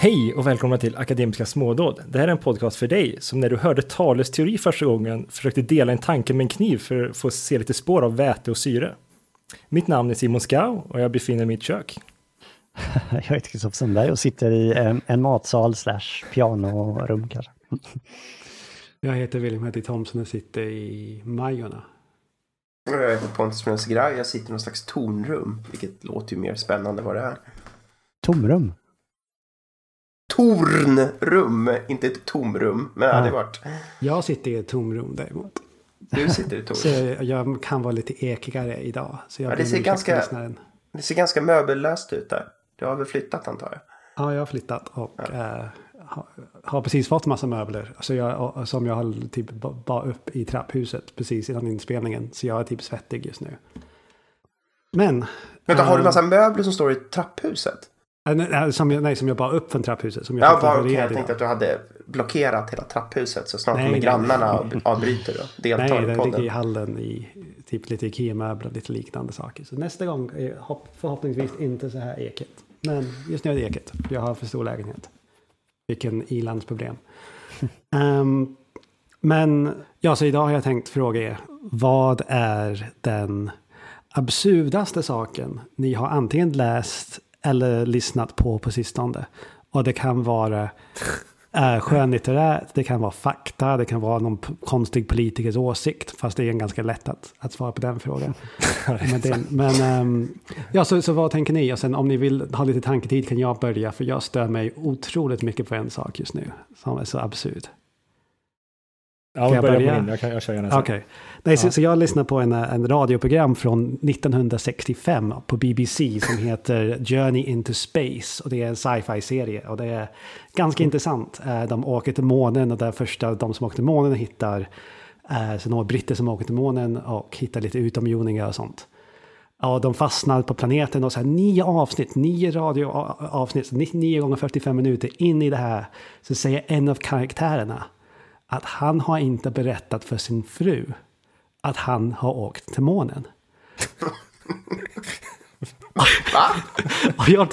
Hej och välkomna till Akademiska smådåd. Det här är en podcast för dig som när du hörde Thales teori första gången försökte dela en tanke med en kniv för att få se lite spår av väte och syre. Mitt namn är Simon Skau och jag befinner mig i mitt kök. Jag heter Kristoffer Sundberg och sitter i en, en matsal slash pianorum kanske. Jag heter William Heddy Thomson och sitter i Majorna. Jag heter Pontus Brunnsgraj. Jag sitter i någon slags tornrum, vilket låter ju mer spännande vad det är. Tomrum. Tornrum, inte ett tomrum, men det hade varit. Jag sitter i ett tomrum däremot. Du sitter i Så torn. jag kan vara lite ekigare idag. Så jag Ja, det ser ganska-. Det ser ganska möbellöst ut där. Du har väl flyttat antar jag? Ja, jag har flyttat och eh, har, precis fått massa möbler. Så jag, som jag har typ ba- bara upp i trapphuset precis innan inspelningen. Så jag är typ svettig just nu. Men... Vänta, har du eh, massa möbler som står i trapphuset? eh, nej, nej, som jag, nej, som jag bara upp från trapphuset. Som jag Ja, bara, okej, jag tänkte att du hade blockerat hela trapphuset så snart Nej, kommer nej, grannarna nej. och avbryter och deltar Nej, i den ligger i podden. hallen i typ lite Ikea-möbler och lite liknande saker. Så nästa gång är hopp, förhoppningsvis inte så här ekigt. Men just nu är det ekigt. för Jag har för stor lägenhet. Vilken ilandsproblem. um, men ja, så idag har jag tänkt fråga er. Vad är den absurdaste saken ni har antingen läst eller lyssnat på på sistone? Och det kan vara är skönlitterärt, det kan vara fakta, det kan vara någon konstig politikers åsikt. Fast det är ganska lätt att, att svara på den frågan. men det, men ehm, ja, så, så vad tänker ni? Och sen om ni vill ha lite tanketid kan jag börja. För jag stör mig otroligt mycket på en sak just nu. Som är så absurd. Ja, jag börja på min. Jag, kan, jag kör gärna sen. Okej. Nej, så, Ja. så jag lyssnar på en, en radioprogram från 1965 på BBC som heter Journey into Space. Och det är en sci-fi-serie och det är ganska intressant. Eh, De åker till månen och det första de som åker till månen hittar eh, så några britter som åker till månen och hittar lite utomjordingar och sånt. Ja, de fastnar på planeten och så här nio avsnitt, nio radioavsnitt, 99 gånger 45 minuter in i det här så säger en av karaktärerna att han har inte berättat för sin fru att han har åkt till månen. Och jag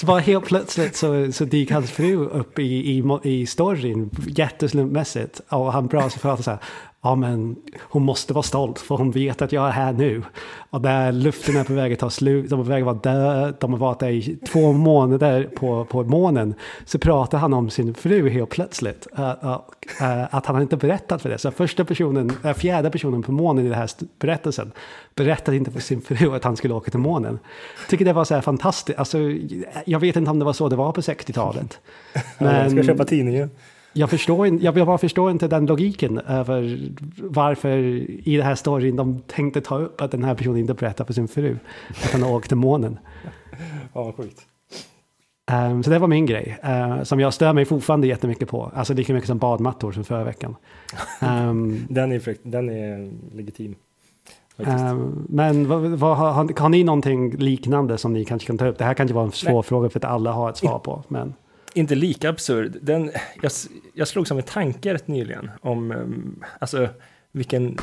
så bara helt plötsligt så, så dyker hans fru upp i, i, i storyn jätteslumpmässigt. Och han pratar för att säga, ja men hon måste vara stolt för hon vet att jag är här nu. Och där luften är på väg att ta slut, de är på väg att vara döda, de har varit där i två månader på, på månen. Så pratar han om sin fru helt plötsligt. eh, eh, att han inte berättat för det. Så första personen, äh, fjärde personen på månen i den här berättelsen berättade inte för sin fru att han skulle åka till månen. Tycker det var så här fantastiskt. Alltså, jag vet inte om det var så det var på 60-talet. Ja, jag ska Men köpa tidningen. Jag, förstår, jag, jag bara förstår inte den logiken över varför i det här storyn de tänkte ta upp att den här personen inte berättar för sin fru att han har åkt till månen. Ja, vad sjukt. Ehm, så det var min grej, eh, som jag stör mig fortfarande jättemycket på. Alltså lika mycket som badmattor som förra veckan. Ehm, Den är, den är legitim. Ehm, men vad, vad, har, har, ni någonting liknande som ni kanske kan ta upp? Det här kanske vara en svår Nej. fråga för att alla har ett svar på. Men inte lika absurd. Den, jag, jag slog som en tanke rätt nyligen om um, alltså, vilken,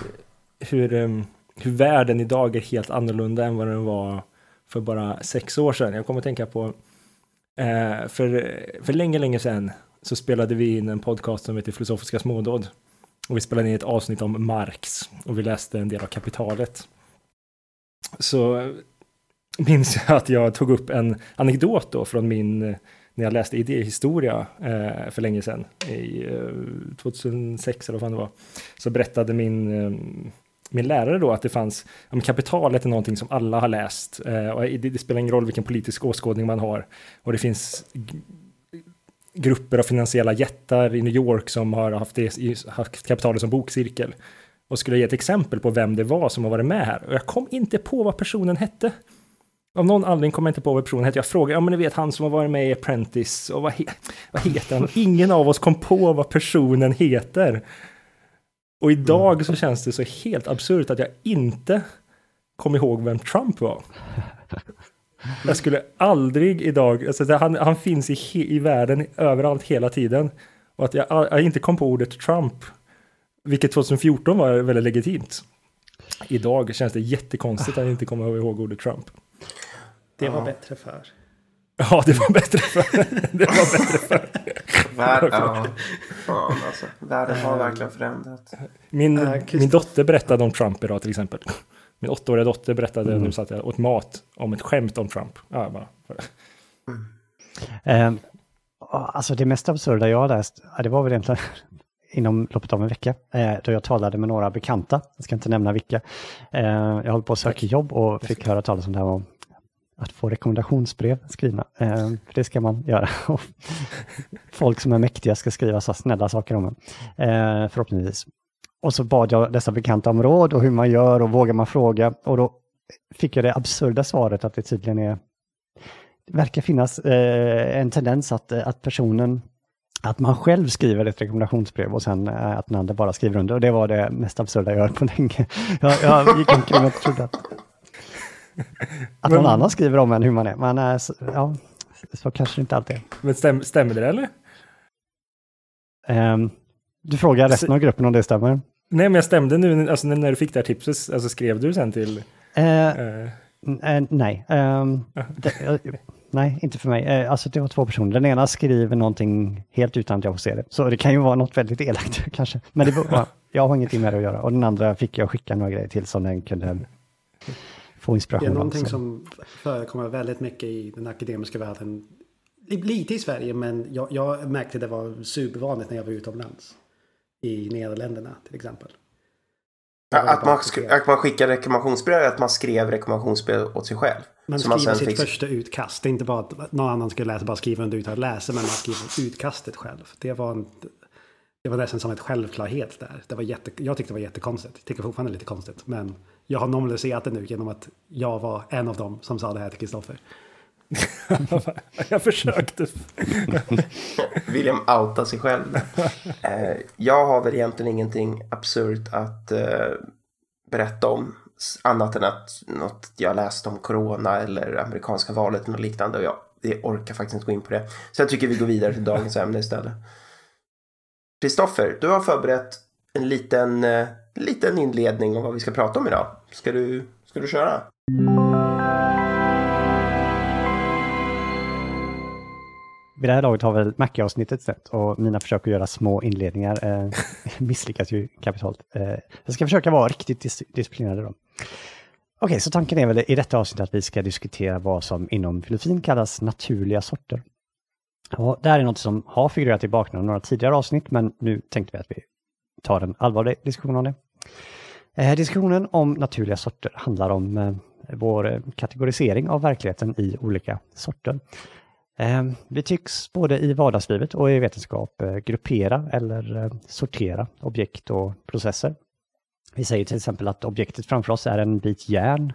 hur, um, hur världen idag är helt annorlunda än vad den var för bara sex år sedan. Jag kommer att tänka på, eh, för, för länge, länge sedan så spelade vi in en podcast som heter Filosofiska smådåd. Och vi spelade in ett avsnitt om Marx och vi läste en del av Kapitalet. Så minns jag att jag tog upp en anekdot då från min när jag läste idéhistoria eh, för länge sedan, i eh, 2006 eller vad fan det var, så berättade min, eh, min lärare då att det fanns, ja, men kapitalet är någonting som alla har läst eh, och det, det spelar ingen roll vilken politisk åskådning man har och det finns grupper av finansiella jättar i New York som har haft, det, haft kapitalet som bokcirkel och skulle ge ett exempel på vem det var som har varit med här och jag kom inte på vad personen hette. Av någon anledning kommer jag inte på vad personen hette. Jag frågade, ja men ni vet han som har varit med i Apprentice och vad, he vad heter han? Ingen av oss kom på vad personen heter. Och idag så känns det så helt absurt att jag inte kom ihåg vem Trump var. Jag skulle aldrig idag, alltså han, han finns i, i världen överallt hela tiden. Och att jag, jag inte kom på ordet Trump, vilket 2014 var väldigt legitimt. idag känns det jättekonstigt att inte komma ihåg ordet Trump. Det var Ja. bättre för. Ja, det var bättre för. Det var bättre för. Vär, ja, fan alltså. Världen har verkligen förändrats. Min, Äh, min dotter berättade om Trump idag till exempel. Min åttaåriga dotter berättade, Mm. nu satt jag åt mat, om ett skämt om Trump. Ja, bara, Eh, alltså det mest absurda jag läst, det var väl egentligen inom loppet av en vecka, eh, då jag talade med några bekanta, jag ska inte nämna vilka. Eh, jag håller på att söka jobb och fick höra talas om det här om att få rekommendationsbrev skrivna. Eh, för det ska man göra. Folk som är mäktiga ska skriva så snälla saker om en, förhoppningsvis. Och så bad jag dessa bekanta om råd och hur man gör och vågar man fråga. Och då fick jag det absurda svaret att det tydligen är det verkar finnas en tendens att, att personen, att man själv skriver ett rekommendationsbrev och sen eh, att den andra bara skriver under. Och det var det mest absurda jag hört på länge. Jag, jag gick omkring och trodde att, att någon Men- annan skriver om en hur man är. Men eh, ja, så kanske det inte alltid är. men stäm, stämmer det eller? Ehm, du frågar resten av gruppen om det stämmer? Nej, men jag stämde nu, alltså när- du fick det här tipset, alltså skrev du sen till... N- eh, nej. Ehm, det, nej, inte för mig. Eh, alltså det var två personer. Den ena skriver någonting helt utan att jag får se det. Så det kan ju vara något väldigt elakt kanske. Men det var, ja, jag har ingenting med det att göra. Och den andra fick jag skicka några grejer till som den kunde få Det inspiration är av. någonting Så- som förekommer väldigt mycket i den akademiska världen. Lite i Sverige, men jag, jag märkte det var supervanligt när jag var utomlands. I Nederländerna till exempel. Att man, att man skickar rekommendationsbrev, att man skrev rekommendationsbrev åt sig själv. Man skriver sitt fick- första utkast. Det är inte bara att någon annan skulle läsa, bara skriva under utan att läsa, men man skriver utkastet själv. Det var, en, det var nästan som ett självklarhet där. Det var jätte, jag tyckte det var jättekonstigt. Jag tycker fortfarande lite konstigt. Men jag har normaliserat det nu genom att jag var en av dem som sa det här till Kristoffer. jag försökte. William outa sig själv. eh, jag har väl egentligen ingenting absurt att eh, berätta om. Annat än att något jag läst om corona eller amerikanska valet eller liknande. Och jag, jag orkar faktiskt inte gå in på det. Så jag tycker vi går vidare till dagens ämne istället. Kristoffer, du har förberett en liten, eh, liten inledning om vad vi ska prata om idag. Ska du, ska du köra? Vid det här laget har väl Mackie-avsnittet sett och mina försök att göra små inledningar eh, misslyckas ju kapitalt. Eh, jag ska försöka vara riktigt dis disciplinerad då. Okej, så tanken är väl i detta avsnitt att vi ska diskutera vad som inom filosofin kallas naturliga sorter. Och det här är något som har figurerat i bakgrunden några tidigare avsnitt, men nu tänkte vi att vi tar en allvarlig diskussion om det. Eh, diskussionen om naturliga sorter handlar om eh, vår kategorisering av verkligheten i olika sorter. Ehm, vi tycks både i vardagslivet och i vetenskap eh, gruppera eller eh, sortera objekt och processer. Vi säger till exempel att objektet framför oss är en bit järn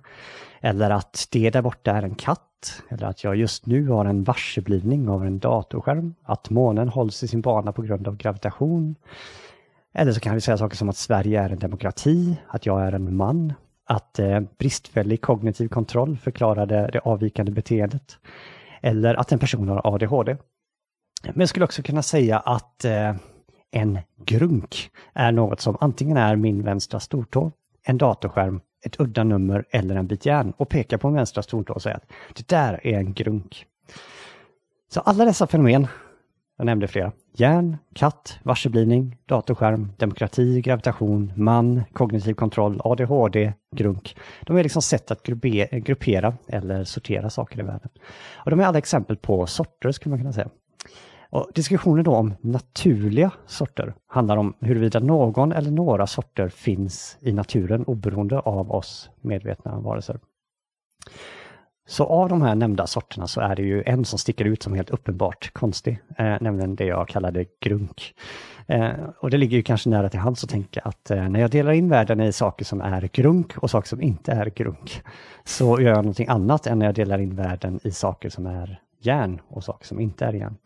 eller att det där borta är en katt eller att jag just nu har en varseblivning av en datorskärm, att månen hålls i sin bana på grund av gravitation. Eller så kan vi säga saker som att Sverige är en demokrati, att jag är en man, att eh, bristfällig kognitiv kontroll förklarade det avvikande beteendet eller att en person har ADHD. Men jag skulle också kunna säga att eh, en grunk är något som antingen är min vänstra stortå, en datorskärm, ett udda nummer eller en bit järn och pekar på min vänstra stortå och säger att det där är en grunk. Så alla dessa fenomen, jag nämnde flera, järn, katt, varseblivning, datorskärm, demokrati, gravitation, man, kognitiv kontroll, ADHD, grunk. De är liksom sätt att gruppera eller sortera saker i världen. Och de är alla exempel på sorter skulle man kunna säga. Och diskussionen då om naturliga sorter handlar om huruvida någon eller några sorter finns i naturen oberoende av oss medvetna varelser. Så av de här nämnda sorterna så är det ju en som sticker ut som helt uppenbart konstig, eh, nämligen det jag kallade grunk. Eh, och det ligger ju kanske nära till hands att tänka att eh, när jag delar in världen i saker som är grunk och saker som inte är grunk, så gör jag någonting annat än när jag delar in världen i saker som är järn och saker som inte är järn.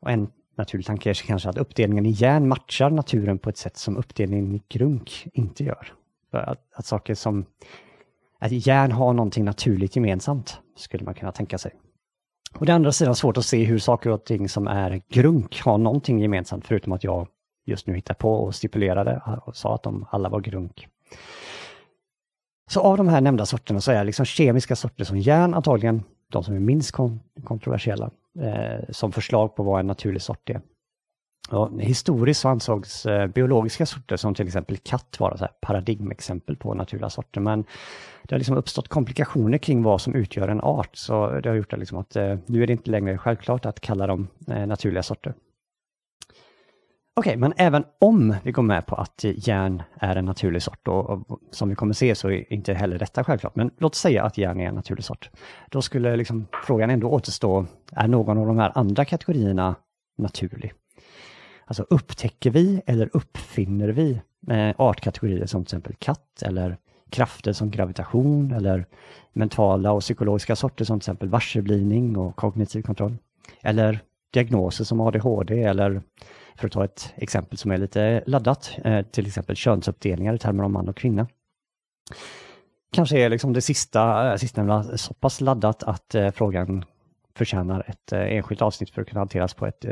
Och en naturlig tanke är kanske att uppdelningen i järn matchar naturen på ett sätt som uppdelningen i grunk inte gör. Att, att saker som att järn har någonting naturligt gemensamt, skulle man kunna tänka sig. Och det andra sidan svårt att se hur saker och ting som är grunk har någonting gemensamt, förutom att jag just nu hittar på och stipulerade och sa att de alla var grunk. Så av de här nämnda sorterna så är liksom kemiska sorter som järn antagligen de som är minst kontroversiella eh, som förslag på vad en naturlig sort är. Ja, historiskt så ansågs eh, biologiska sorter som till exempel katt vara så här paradigmexempel på naturliga sorter, men det har liksom uppstått komplikationer kring vad som utgör en art, så det har gjort det liksom att eh, nu är det inte längre självklart att kalla dem eh, naturliga sorter. Okej, okay, men även om vi går med på att järn är en naturlig sort och, som vi kommer se så är inte heller detta självklart, men låt säga att järn är en naturlig sort. Då skulle liksom frågan ändå återstå, är någon av de här andra kategorierna naturlig? Alltså upptäcker vi eller uppfinner vi eh, artkategorier som till exempel katt eller krafter som gravitation eller mentala och psykologiska sorter som till exempel varseblivning och kognitiv kontroll. Eller diagnoser som ADHD eller för att ta ett exempel som är lite laddat, eh, till exempel könsuppdelningar i termer om man och kvinna. Kanske är liksom det sista, eh, sistnämnda så pass laddat att frågan förtjänar ett enskilt avsnitt för att kunna hanteras på ett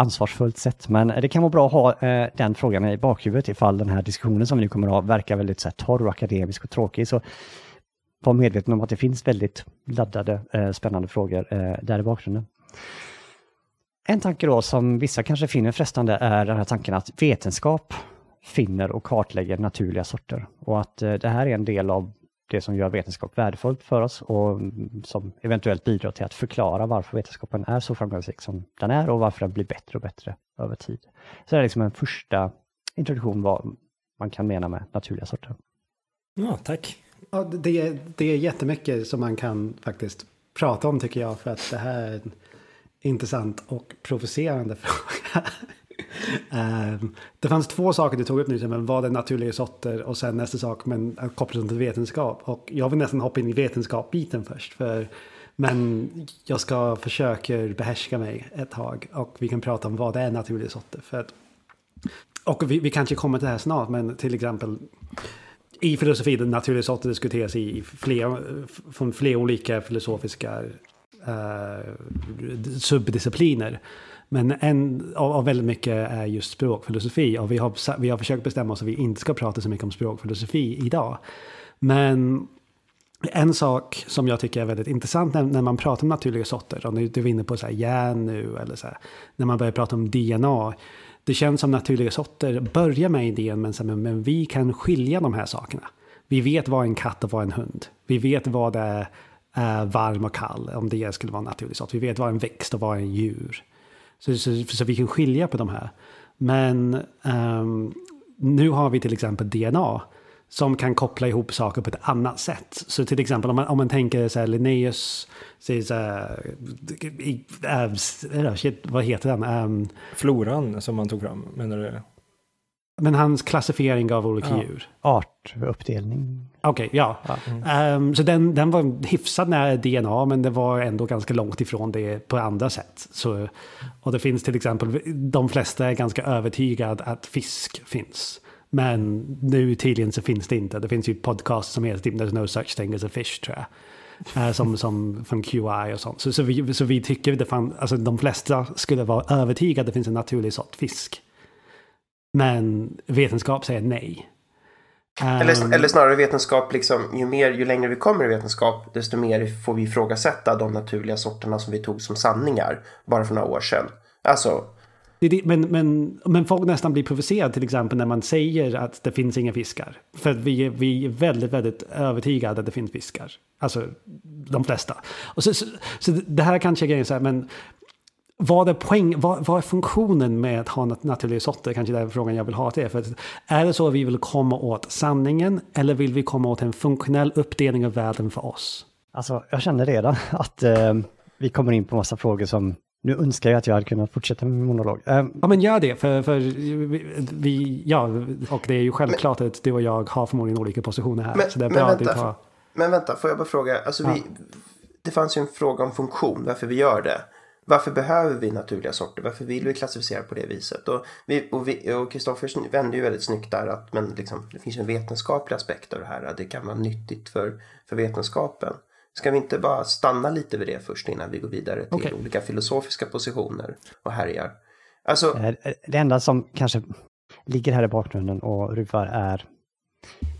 ansvarsfullt sätt. Men det kan vara bra att ha eh, den frågan i bakhuvudet ifall den här diskussionen som vi nu kommer att ha verkar väldigt så här, torr och akademisk och tråkig. Så var medveten om att det finns väldigt laddade, eh, spännande frågor eh, där i bakgrunden. En tanke då som vissa kanske finner frestande är den här tanken att vetenskap finner och kartlägger naturliga sorter och att eh, det här är en del av det som gör vetenskap värdefullt för oss och mm, som eventuellt bidrar till att förklara varför vetenskapen är så framgångsrik som den är och varför den blir bättre och bättre över tid. Så det är liksom en första introduktion vad man kan mena med naturliga sorter. Ja, tack. Ja, det, är, det är jättemycket som man kan faktiskt prata om tycker jag för att det här är en intressant och provocerande fråga um, det fanns två saker du tog upp nu, men vad är naturliga sorter och sen nästa sak, men eh, kopplat till vetenskap. Och jag vill nästan hoppa in i vetenskapsbiten först, för, men jag ska försöka behärska mig ett tag och vi kan prata om vad det är naturliga sorter. För att, och vi, vi kanske kommer till det här snart, men till exempel i filosofi, den naturliga sorter diskuteras i fler, från flera olika filosofiska uh, subdiscipliner. Men en av, av, väldigt mycket är just språkfilosofi och vi har, vi har försökt bestämma oss att vi inte ska prata så mycket om språkfilosofi idag. Men en sak som jag tycker är väldigt intressant när, när man pratar om naturliga sorter, om du är inne på så här järn nu eller så här, när man börjar prata om DNA. Det känns som naturliga sorter börjar med idén men, men, men vi kan skilja de här sakerna. Vi vet vad en katt och vad en hund. Vi vet vad det är varm och kall, om det skulle vara en naturlig sort. Vi vet vad en växt och vad en djur. Så, så, så vi kan skilja på de här. Men um, nu har vi till exempel DNA som kan koppla ihop saker på ett annat sätt. Så till exempel om man, om man tänker så här Linnaeus, så, så här, äh, äh, shit, vad heter den? Um, Floran som man tog fram, menar du? Men hans klassifiering av olika ja. djur? Artuppdelning. Okej, okay, ja. ja. Mm. Um, så den, den var hyfsat nära DNA, men det var ändå ganska långt ifrån det på andra sätt. Så, och det finns till exempel, de flesta är ganska övertygade att fisk finns. Men nu tydligen så finns det inte. Det finns ju podcast som heter typ There's no such thing as a fish tror jag. Uh, som, som från QI och sånt. Så, så, vi, så vi tycker det fann, alltså de flesta skulle vara övertygade att det finns en naturlig sort fisk. Men vetenskap säger nej. Eller, um, eller snarare vetenskap, liksom, ju, mer, ju längre vi kommer i vetenskap, desto mer får vi ifrågasätta de naturliga sorterna som vi tog som sanningar bara för några år sedan. Alltså... Men, men, men folk nästan blir provocerade till exempel när man säger att det finns inga fiskar. För vi, vi är väldigt, väldigt övertygade att det finns fiskar. Alltså de flesta. Och så, så, så det här kanske är grejen så här, men vad är, poäng, vad, vad, är funktionen med att ha naturliga sorter? Kanske det är frågan jag vill ha till er. För är det så att vi vill komma åt sanningen eller vill vi komma åt en funktionell uppdelning av världen för oss? Alltså, jag känner redan att eh, vi kommer in på massa frågor som nu önskar jag att jag hade kunnat fortsätta med min monolog. Um, ja, men gör det. För, för vi, ja, och det är ju självklart men, att du och jag har förmodligen olika positioner här. Men, så det är bra men, vänta, tar... men vänta, får jag bara fråga? Alltså, ja. vi, det fanns ju en fråga om funktion, varför vi gör det. Varför behöver vi naturliga sorter? Varför vill vi klassificera på det viset? Och, vi, och, Kristoffer vände ju väldigt snyggt där att men liksom, det finns en vetenskaplig aspekt av det här. Att det kan vara nyttigt för, för vetenskapen. Ska vi inte bara stanna lite vid det först innan vi går vidare till okay. olika filosofiska positioner och härjar? Alltså, det enda som kanske ligger här i bakgrunden och ruvar är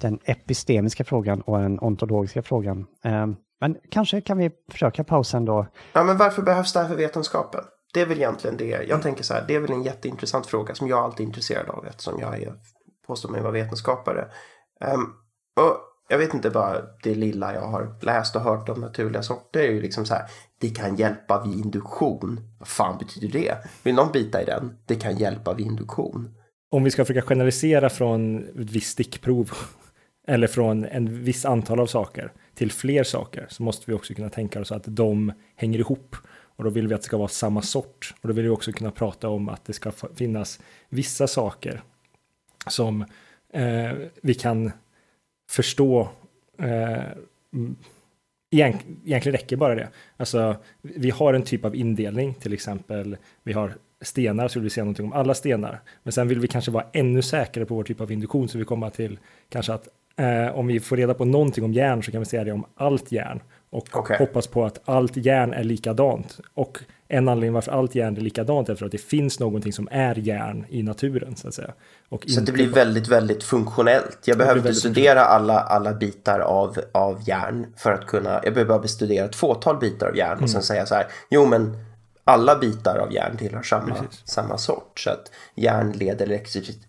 den epistemiska frågan och den ontologiska frågan. Men kanske kan vi försöka pausa ändå. Ja, men varför behövs det här för vetenskapen? Det är väl egentligen det. Jag tänker så här, det är väl en jätteintressant fråga som jag alltid är intresserad av eftersom jag är, påstår mig vara vetenskapare. Um, och jag vet inte bara det lilla jag har läst och hört om naturliga sorter är ju liksom så här. Det kan hjälpa vid induktion. Vad fan betyder det? Vill någon bita i den? Det kan hjälpa vid induktion. Om vi ska försöka generalisera från ett visst stickprov eller från en viss antal av saker till fler saker så måste vi också kunna tänka oss att de hänger ihop. Och då vill vi att det ska vara samma sort. Och då vill vi också kunna prata om att det ska finnas vissa saker som eh, vi kan förstå. Eh, mm, egentligen räcker bara det. Alltså, vi har en typ av indelning, till exempel. Vi har stenar, så vill vi säga någonting om alla stenar. Men sen vill vi kanske vara ännu säkrare på vår typ av induktion, så vi kommer till kanske att eh, om vi får reda på någonting om järn så kan vi säga det om allt järn. Och okay. hoppas på att allt järn är likadant. Och en anledning varför allt järn är likadant är för att det finns någonting som är järn i naturen. Så att säga. Och så det blir väldigt, väldigt funktionellt. Jag behöver inte studera alla, alla bitar av, av järn för att kunna, jag behöver bara studera ett fåtal bitar av järn mm. och sen säga så här, jo men alla bitar av järn tillhör samma, samma sort. Så att järn leder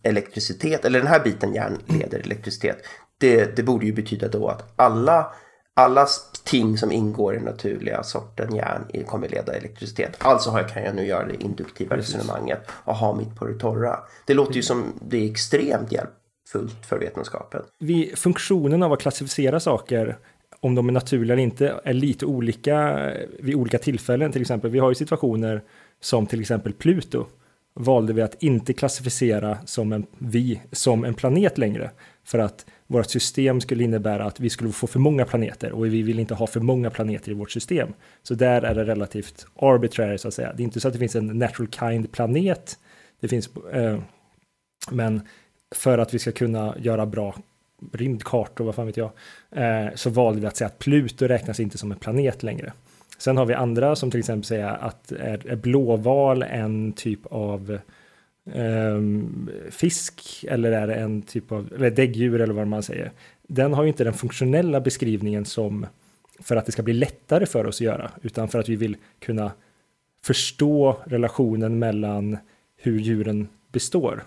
elektricitet, eller den här biten järn leder elektricitet. Det, det borde ju betyda då att alla alla ting som ingår i den naturliga sorten järn kommer leda elektricitet. Alltså kan jag nu göra det induktiva Precis. resonemanget och ha mitt på det torra. Det låter ju som det är extremt hjälpfullt för vetenskapen. Vi, funktionen av att klassificera saker om de är naturliga eller inte är lite olika vid olika tillfällen. Till exempel, vi har ju situationer som till exempel Pluto valde vi att inte klassificera som en, vi som en planet längre. För att vårt system skulle innebära att vi skulle få för många planeter och vi vill inte ha för många planeter i vårt system. Så där är det relativt arbitrary så att säga. Det är inte så att det finns en natural kind planet. Det finns, eh, men för att vi ska kunna göra bra rymdkartor, vad fan vet jag, eh, så valde vi att säga att Pluto räknas inte som en planet längre. Sen har vi andra som till exempel säger att är, är blåval en typ av Ehm, fisk eller är det en typ av eller däggdjur eller vad man säger. Den har ju inte den funktionella beskrivningen som för att det ska bli lättare för oss att göra, utan för att vi vill kunna förstå relationen mellan hur djuren består.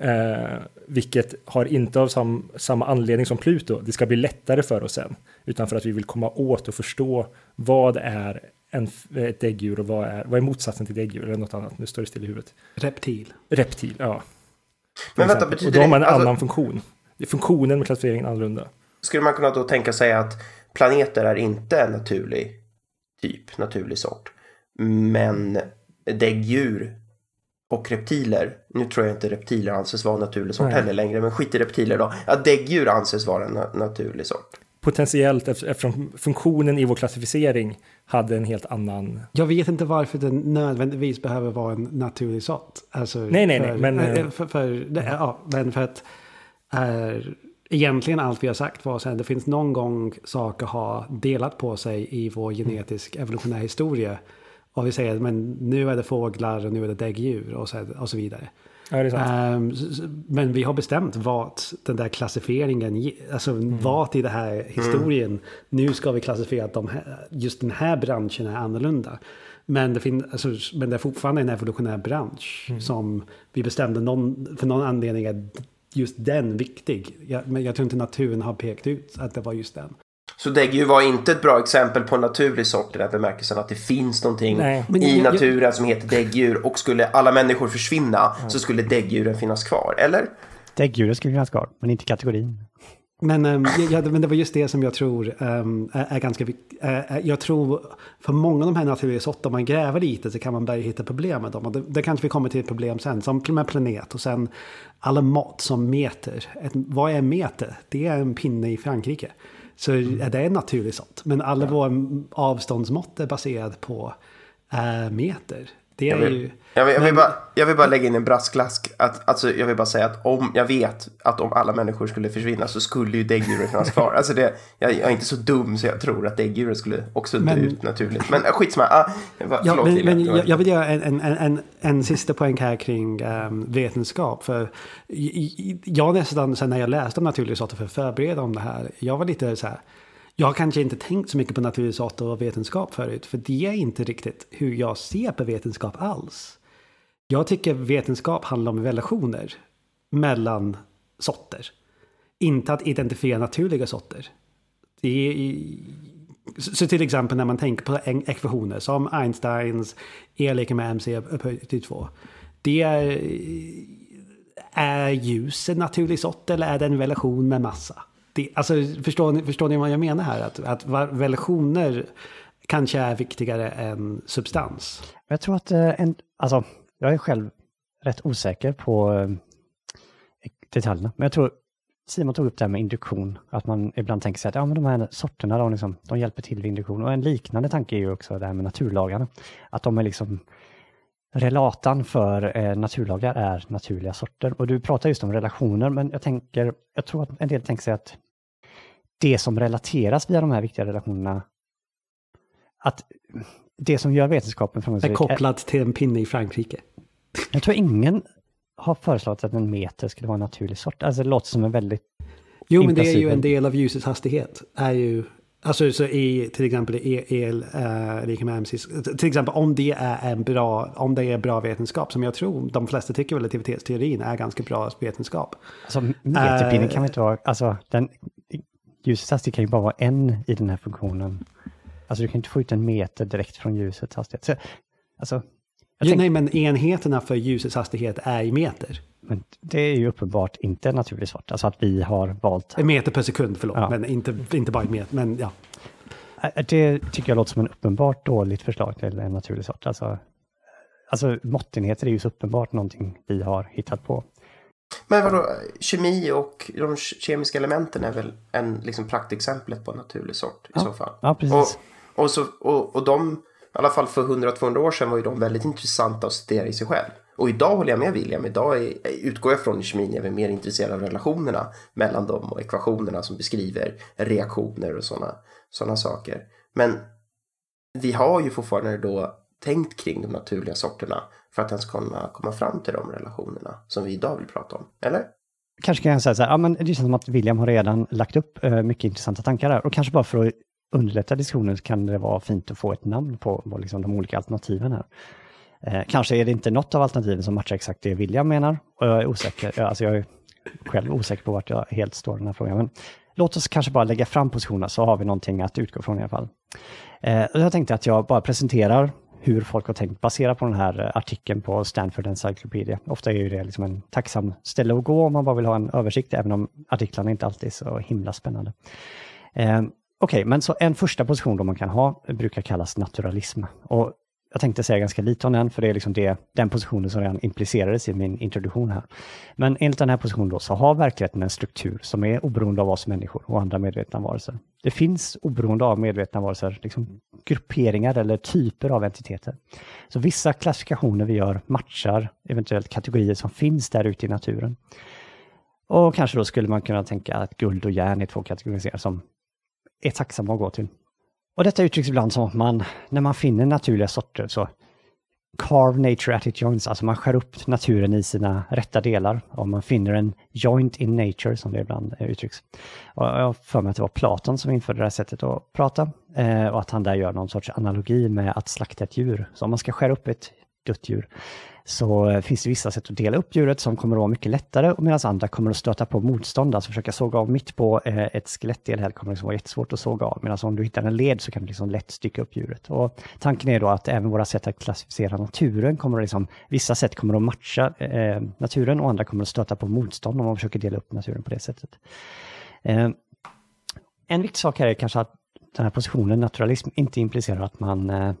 Eh, vilket har inte av sam, samma anledning som Pluto, det ska bli lättare för oss sen, utan för att vi vill komma åt och förstå vad är en, ett däggdjur och vad är, vad är motsatsen till däggdjur eller något annat? Nu står det still i huvudet. Reptil. Reptil, ja. Men vänta, betyder och då har man en alltså, annan funktion. Funktionen med klassificeringen är annorlunda. Skulle man kunna då tänka sig att planeter är inte en naturlig typ, naturlig sort. Men däggdjur och reptiler, nu tror jag inte reptiler anses vara en naturlig sort Nej. heller längre, men skit i reptiler då. Att däggdjur anses vara en naturlig sort potentiellt eftersom funktionen i vår klassificering hade en helt annan... Jag vet inte varför den nödvändigtvis behöver vara en naturlig sort. Alltså nej, nej, för, nej. Men, äh, för, för, det, ja, men för att är egentligen allt vi har sagt var att det finns någon gång saker har delat på sig i vår genetisk evolutionära historia. Och vi säger men nu är det fåglar och nu är det däggdjur och så, och så vidare. Ja, um, men vi har bestämt vart den där klassifieringen, alltså mm. vart i den här historien, mm. nu ska vi klassifiera att de här, just den här branschen är annorlunda. Men det, fin, alltså, men det är fortfarande en evolutionär bransch mm. som vi bestämde någon, för någon anledning är just den viktig. Jag, men jag tror inte naturen har pekat ut att det var just den. Så däggdjur var inte ett bra exempel på en naturlig sort i den bemärkelsen att det finns någonting Nej, i jag, naturen jag, som heter däggdjur och skulle alla människor försvinna ja. så skulle däggdjuren finnas kvar, eller? Däggdjuren skulle finnas kvar, men inte kategorin. Men, um, ja, men det var just det som jag tror um, är, är, ganska viktigt. Jag tror för många av de här naturliga sorterna, om man gräver lite så kan man börja hitta problem med dem. Och det, det kanske vi kommer till ett problem sen, som med planet och sen alla mått som meter. Ett, vad är meter? Det är en pinne i Frankrike. Så mm. är det en naturlig sånt. Men alla ja. våra avståndsmått är baserade på äh, meter. Det Jag är vill, ju... jag vill, jag vill, bara, jag vill bara lägga in en brasklask. Att, alltså, jag vill bara säga att om jag vet att om alla människor skulle försvinna så skulle ju däggdjuren finnas kvar. Alltså det, jag, jag är inte så dum så jag tror att däggdjuren skulle också dö Men- ut naturligt. Men äh, skitsamma. Ah, va- Ja, förlåt, men, men jag, jag vill göra en, en, en, en, sista poäng här kring ehm, vetenskap. För jag nästan, sen när jag läste om naturliga sorter för att förbereda om det här, jag var lite så här, jag har kanske inte tänkt så mycket på naturvetenskap och vetenskap förut, för det är inte riktigt hur jag ser på vetenskap alls. Jag tycker vetenskap handlar om relationer mellan sorter. Inte att identifiera naturliga sorter. Det är, i- så till exempel när man tänker på ekvationer som Einsteins E lika med mc upphöjt till 2. Det är, eh, är ljus en naturlig sort eller är det en relation med massa? Det, alltså, förstår, ni, förstår ni vad jag menar här? Att, att relationer kanske är viktigare än substans. Jag tror att eh, en, alltså, jag är själv rätt osäker på eh, detaljerna. Men jag tror Simon tog upp det här med induktion, att man ibland tänker sig att ja, men de här sorterna de, liksom, de hjälper till vid induktion. Och en liknande tanke är ju också det här med naturlagarna. Att de är liksom relatan för eh, naturlagar är naturliga sorter. Och du pratar just om relationer, men jag tänker, jag tror att en del tänker sig att det som relateras via de här viktiga relationerna, att det som gör vetenskapen Är framgångsrik är- kopplad till en pinne i Frankrike. jag tror ingen har föreslagit att en meter skulle vara en naturlig sort. Alltså det låter som en väldigt... Jo, men det är ju en del av ljusets hastighet. Är ju, alltså så i till exempel el uh, lika med mc. Till exempel om det är en bra, om det är bra vetenskap som jag tror de flesta tycker relativitetsteorin är ganska bra vetenskap. Alltså meterpinnen Eh. kan väl inte vara... Alltså den... Ljusets hastighet kan ju bara vara en i den här funktionen. Alltså du kan inte få ut en meter direkt från ljusets hastighet. Så, alltså, Jo, tänk, nej, men enheterna för ljusets hastighet är i meter. men det är ju uppenbart inte en naturlig sort. Alltså att vi har valt... En meter per sekund, förlåt. Ja. Men inte, inte bara i meter. Men ja. Det tycker jag låter som en uppenbart dåligt förslag till en naturlig sort. Alltså, alltså måttenheter är ju så uppenbart någonting vi har hittat på. Men vadå, kemi och de kemiska elementen är väl en liksom praktexemplet på en naturlig sort i Ja. så fall. Ja, precis. Och, och, så, och, och de, i alla fall för 100-200 år sedan var ju de väldigt intressanta att studera i sig själv. Och idag håller jag med William, idag är, utgår jag från i kemin, jag är mer intresserad av relationerna mellan dem och ekvationerna som beskriver reaktioner och sådana såna saker. Men vi har ju fortfarande då tänkt kring de naturliga sorterna för att ens kunna komma fram till de relationerna som vi idag vill prata om, eller? kanske kan jag säga så här, ja, men det känns som att William har redan lagt upp eh, mycket intressanta tankar där. Och kanske bara för att underlätta diskussionen så kan det vara fint att få ett namn på på liksom, de olika alternativen här. Eh, kanske är det inte något av alternativen som matchar exakt det William menar. Och jag är osäker, alltså jag är själv osäker på vart jag helt står i den här frågan. Men låt oss kanske bara lägga fram positionerna så har vi någonting att utgå från i alla fall. Eh, och jag tänkte att jag bara presenterar hur folk har tänkt baserat på den här eh, artikeln på Stanford Encyclopedia. Ofta är ju det liksom en tacksam ställe att gå om man bara vill ha en översikt, även om artiklarna inte alltid är så himla spännande. Eh, Okej, men så en första position då man kan ha brukar kallas naturalism. Och jag tänkte säga ganska lite om den, för det är liksom det, den positionen som redan implicerades i min introduktion här. Men enligt den här positionen då så har verkligheten en struktur som är oberoende av oss människor och andra medvetna varelser. Det finns oberoende av medvetna varelser liksom grupperingar eller typer av entiteter. Så vissa klassifikationer vi gör matchar eventuellt kategorier som finns där ute i naturen. Och kanske då skulle man kunna tänka att guld och järn är två kategorier som är tacksamma att gå till. Och detta uttrycks ibland som att man, när man finner naturliga sorter, så carve nature at its joints, alltså man skär upp naturen i sina rätta delar. Om man finner en joint in nature, som det ibland uttrycks. Och jag har för mig att det var Platon som införde det här sättet att prata. Eh, och att han där gör någon sorts analogi med att slakta ett djur. Så om man ska skära upp ett dött djur så eh, finns det vissa sätt att dela upp djuret som kommer att vara mycket lättare och medan andra kommer att stöta på motstånd. Alltså försöka såga av mitt på eh, ett skelettdel här kommer liksom vara jättesvårt att såga av. Medan om du hittar en led så kan du liksom lätt stycka upp djuret. Och tanken är då att även våra sätt att klassificera naturen kommer att liksom, vissa sätt kommer att matcha eh, naturen och andra kommer att stöta på motstånd om man försöker dela upp naturen på det sättet. Eh, en viktig sak här är kanske att den här positionen naturalism inte implicerar att man eh,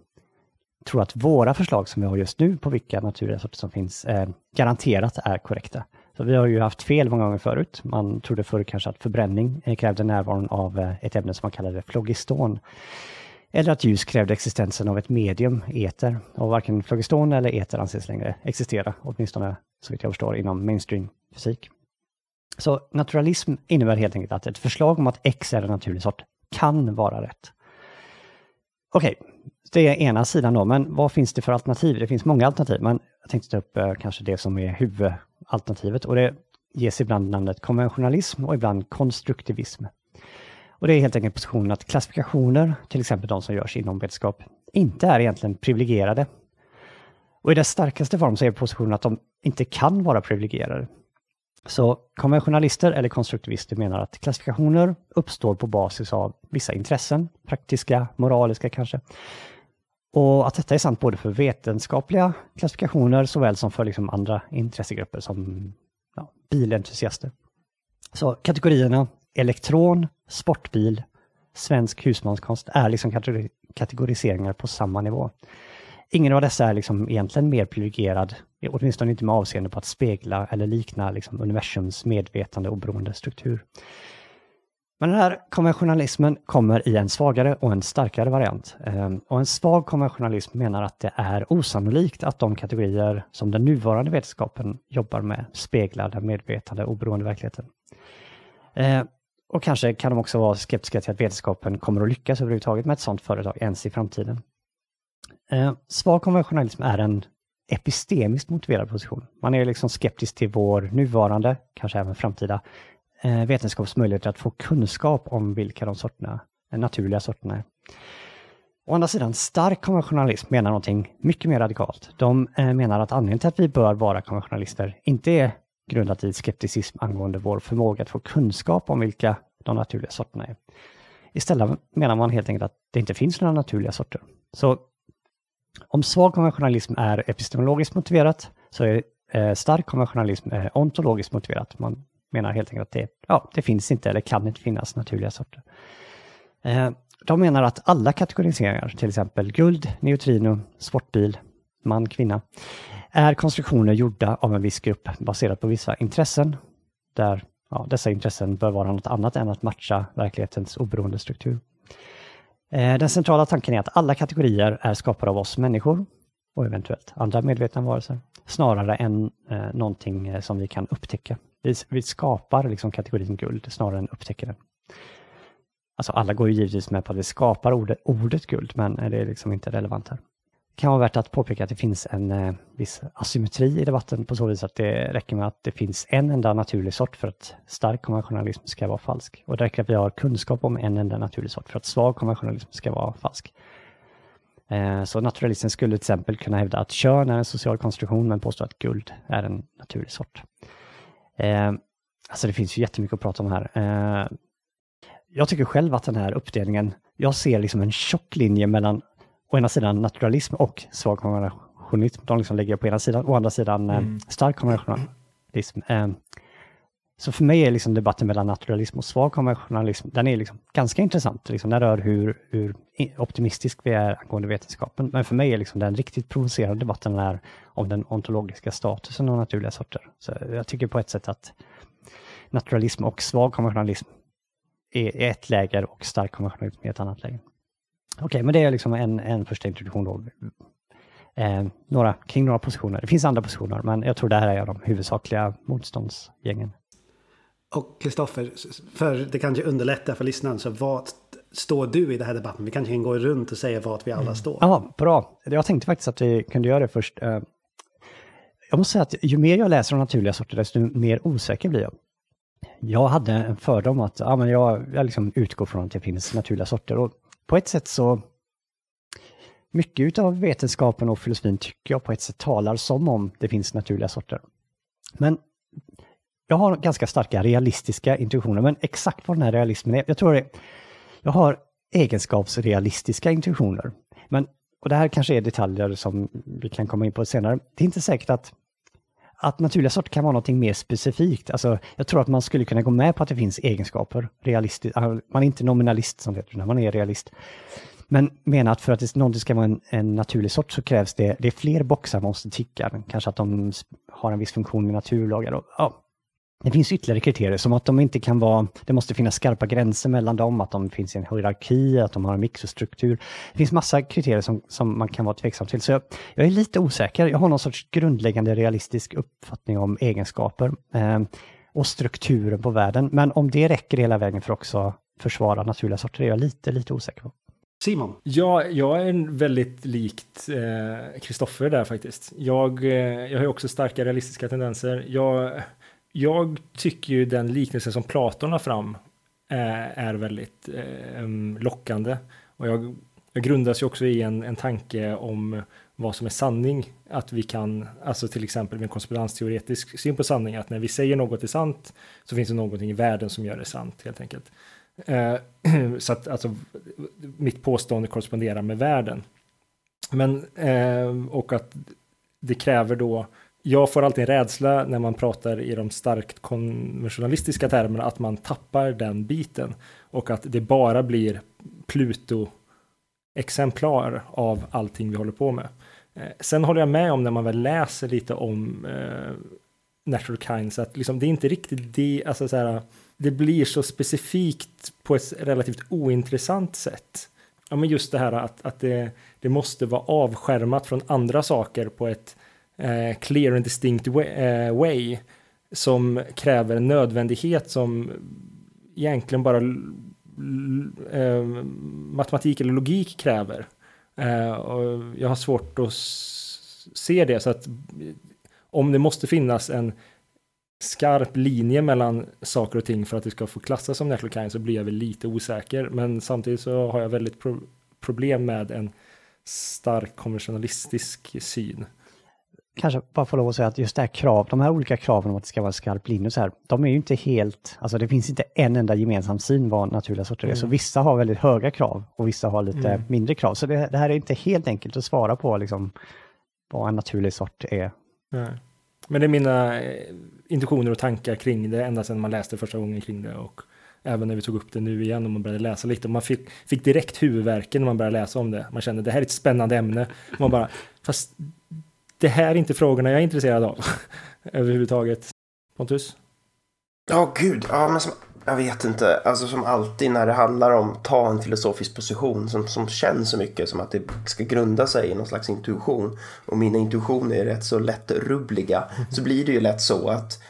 tror att våra förslag som vi har just nu på vilka naturliga sorter som finns eh, garanterat är korrekta. Så vi har ju haft fel många gånger förut. Man trodde förr kanske att förbränning eh, krävde närvaron av eh, ett ämne som man kallade flogiston Eller att ljus krävde existensen av ett medium, eter, och varken flogiston eller eter anses längre existera, åtminstone så vitt jag förstår inom mainstream fysik. Så naturalism innebär helt enkelt att ett förslag om att X är en naturlig sort kan vara rätt. Okej, det är ena sidan då, men vad finns det för alternativ? Det finns många alternativ, men jag tänkte ta upp eh, kanske det som är huvudalternativet och det ges ibland namnet konventionalism och ibland konstruktivism. Och det är helt enkelt positionen att klassifikationer, till exempel de som görs inom vetenskap, inte är egentligen privilegierade. Och i dess starkaste form så är positionen att de inte kan vara privilegierade. Så konventionalister eller konstruktivister menar att klassifikationer uppstår på basis av vissa intressen, praktiska, moraliska kanske. Och att detta är sant både för vetenskapliga klassifikationer såväl som för liksom andra intressegrupper som ja, bilentusiaster. Så kategorierna elektron, sportbil, svensk husmanskonst är liksom kategoriseringar på samma nivå. Ingen av dessa är liksom egentligen mer privilegierad, åtminstone inte med avseende på att spegla eller likna liksom universums medvetande oberoende struktur. Men den här konventionalismen kommer i en svagare och en starkare variant. Ehm, och en svag konventionalism menar att det är osannolikt att de kategorier som den nuvarande vetenskapen jobbar med speglar den medvetande oberoende verkligheten. Ehm, och kanske kan de också vara skeptiska till att vetenskapen kommer att lyckas överhuvudtaget med ett sådant företag ens i framtiden. Eh, svag konventionalism är en epistemiskt motiverad position. Man är liksom skeptisk till vår nuvarande, kanske även framtida, eh, vetenskapsmöjligheter att få kunskap om vilka de sorterna, eh, naturliga sorterna är. Å andra sidan, stark konventionalism menar någonting mycket mer radikalt. De eh, menar att anledningen till att vi bör vara konventionalister inte är grundat i skepticism angående vår förmåga att få kunskap om vilka de naturliga sorterna är. Istället menar man helt enkelt att det inte finns några naturliga sorter. Så om svag konventionalism är epistemologiskt motiverat så är eh, stark konventionalism eh, ontologiskt motiverat. Man menar helt enkelt att det, ja, det finns inte eller kan inte finnas naturliga sorter. Eh, de menar att alla kategoriseringar, till exempel guld, neutrino, sportbil, man, kvinna, är konstruktioner gjorda av en viss grupp baserat på vissa intressen, där ja, dessa intressen bör vara något annat än att matcha verklighetens oberoende struktur. Eh, den centrala tanken är att alla kategorier är skapade av oss människor och eventuellt andra medvetna varelser, snarare än eh, någonting eh, som vi kan upptäcka. Vi, vi skapar liksom kategorin guld snarare än upptäcker den. Alltså alla går ju givetvis med på att vi skapar ordet, ordet guld, men det är liksom inte relevant här kan vara värt att påpeka att det finns en eh, viss asymmetri i debatten på så vis att det räcker med att det finns en enda naturlig sort för att stark konventionalism ska vara falsk. Och det räcker att vi har kunskap om en enda naturlig sort för att svag konventionalism ska vara falsk. Eh, så naturalisten skulle till exempel kunna hävda att kön är en social konstruktion men påstå att guld är en naturlig sort. Eh, alltså det finns ju jättemycket att prata om här. Eh, jag tycker själv att den här uppdelningen, jag ser liksom en tjock linje mellan å ena sidan naturalism och svag konventionalism. De liksom lägger på ena sidan, å andra sidan eh, mm. stark konventionalism. Eh, så för mig är liksom debatten mellan naturalism och svag konventionalism, den är liksom ganska intressant. Liksom, den rör hur, hur optimistisk vi är angående vetenskapen. Men för mig är liksom den riktigt provocerande debatten där om den ontologiska statusen av naturliga sorter. Så jag tycker på ett sätt att naturalism och svag konventionalism är ett läger och stark konventionalism är ett annat läger. Okej, okay, men det är liksom en, en första introduktion då. Eh, några, kring några positioner. Det finns andra positioner, men jag tror det här är de huvudsakliga motståndsgängen. Och Kristoffer, för det kanske underlättar för lyssnaren, så vad står du i den här debatten? Vi kanske kan gå runt och säga vart vi alla mm. står. Ja, bra. Jag tänkte faktiskt att vi kunde göra det först. Eh, jag måste säga att ju mer jag läser om naturliga sorter, desto mer osäker blir jag. Jag hade en fördom att ja, men jag, jag liksom utgår från att det finns naturliga sorter. Och på ett sätt så mycket av vetenskapen och filosofin tycker jag på ett sätt talar som om det finns naturliga sorter. Men jag har ganska starka realistiska intuitioner, men exakt vad den här realismen är, jag tror det, jag har egenskapsrealistiska intuitioner. Men, och det här kanske är detaljer som vi kan komma in på senare. Det är inte säkert att att naturliga sorter kan vara något mer specifikt. Alltså, jag tror att man skulle kunna gå med på att det finns egenskaper. Realistiskt. Äh, man är inte nominalist som det heter, man är realist. Men menar att för att någonting ska vara en, en, naturlig sort så krävs det, det är fler boxar man måste ticka. Kanske att de har en viss funktion med naturlagar. Och, ja, det finns ytterligare kriterier som att de inte kan vara, det måste finnas skarpa gränser mellan dem, att de finns i en hierarki, att de har en mixostruktur. Det finns massa kriterier som, som man kan vara tveksam till. Så jag, jag är lite osäker. Jag har någon sorts grundläggande realistisk uppfattning om egenskaper eh, och strukturen på världen. Men om det räcker hela vägen för också försvara naturliga sorter är jag lite, lite osäker på. Simon? Ja, jag är väldigt likt Kristoffer eh, där faktiskt. Jag, eh, jag har också starka realistiska tendenser. Jag, jag tycker ju den liknelsen som Platon har fram eh, är väldigt eh, mm, lockande. Och jag, jag grundas ju också i en, en tanke om vad som är sanning. Att vi kan, alltså till exempel med en konspirationsteoretisk syn på sanning, att när vi säger något är sant så finns det någonting i världen som gör det sant helt enkelt. Eh, så att alltså, mitt påstående korresponderar med världen. Men, eh, och att det kräver då, jag får alltid en rädsla när man pratar i de starkt konventionalistiska termerna, att man tappar den biten. Och att det bara blir Pluto-exemplar av allting vi håller på med. Eh, sen håller jag med om när man väl läser lite om eh, Natural Kinds, att liksom, det är inte riktigt det, alltså så här, det blir så specifikt på ett relativt ointressant sätt. Ja, men just det här att, att det, det måste vara avskärmat från andra saker på ett eh, clear and distinct way, eh, way, som kräver en nödvändighet som egentligen bara eh, matematik eller logik kräver. Eh, och jag har svårt att se det, så att om det måste finnas en skarp linje mellan saker och ting för att det ska få klassas som natural kind så blir jag väl lite osäker. Men samtidigt så har jag väldigt pro problem med en stark konventionalistisk syn. Kanske bara få lov att säga att just det här krav, de här olika kraven om att det ska vara skarp linje så här, de är ju inte helt, alltså det finns inte en enda gemensam syn vad naturliga sorter är. Mm. Så vissa har väldigt höga krav och vissa har lite mm. mindre krav. Så det, det, här är inte helt enkelt att svara på liksom vad en naturlig sort är. Nej. Men det är mina eh, intuitioner och tankar kring det ända sedan man läste första gången kring det och även när vi tog upp det nu igen och man började läsa lite. Man fick, fick direkt huvudvärken när man började läsa om det. Man kände det här är ett spännande ämne. Man bara, fast det här är inte frågorna jag är intresserad av överhuvudtaget. Pontus? Ja, oh, gud. Ja, men som jag vet inte, alltså som alltid när det handlar om ta en filosofisk position som, som känns så mycket som att det ska grunda sig i någon slags intuition och mina intuitioner är rätt så lättrubbliga så blir det ju lätt så att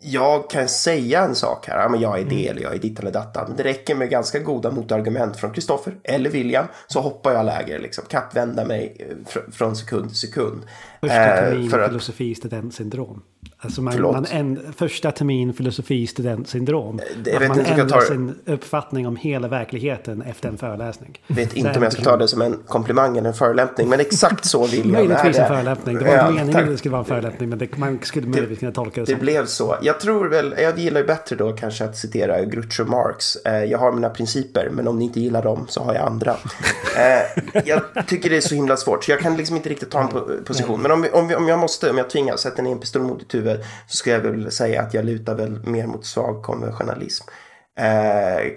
jag kan säga en sak här, ja, men jag är det mm. eller jag är ditt eller datta. Men det räcker med ganska goda motargument från Kristoffer eller William så hoppar jag läger, liksom, kappvända mig eh, fr från sekund till sekund. Första termin eh, för att... filosofi studentsyndrom. Alltså man, man en, första termin filosofi studentsyndrom. Eh, att man ändrar ta... sin uppfattning om hela verkligheten efter en föreläsning. Jag vet inte om jag ska ta det som en komplimang eller en förolämpning, men exakt så vill jag. Möjligtvis en förolämpning. Det var ja, meningen att det skulle vara en förolämpning, men det, man skulle möjligtvis kunna tolka det så. Det blev så. Jag tror väl, jag gillar ju bättre då kanske att citera Groucho Marx. Eh, jag har mina principer, men om ni inte gillar dem så har jag andra. Eh, jag tycker det är så himla svårt, så jag kan liksom inte riktigt ta en position. Men om, om, om jag måste, om jag tvingas sätta ner en pistol mot ditt huvud så skulle jag väl säga att jag lutar väl mer mot svag konventionalism. Eh,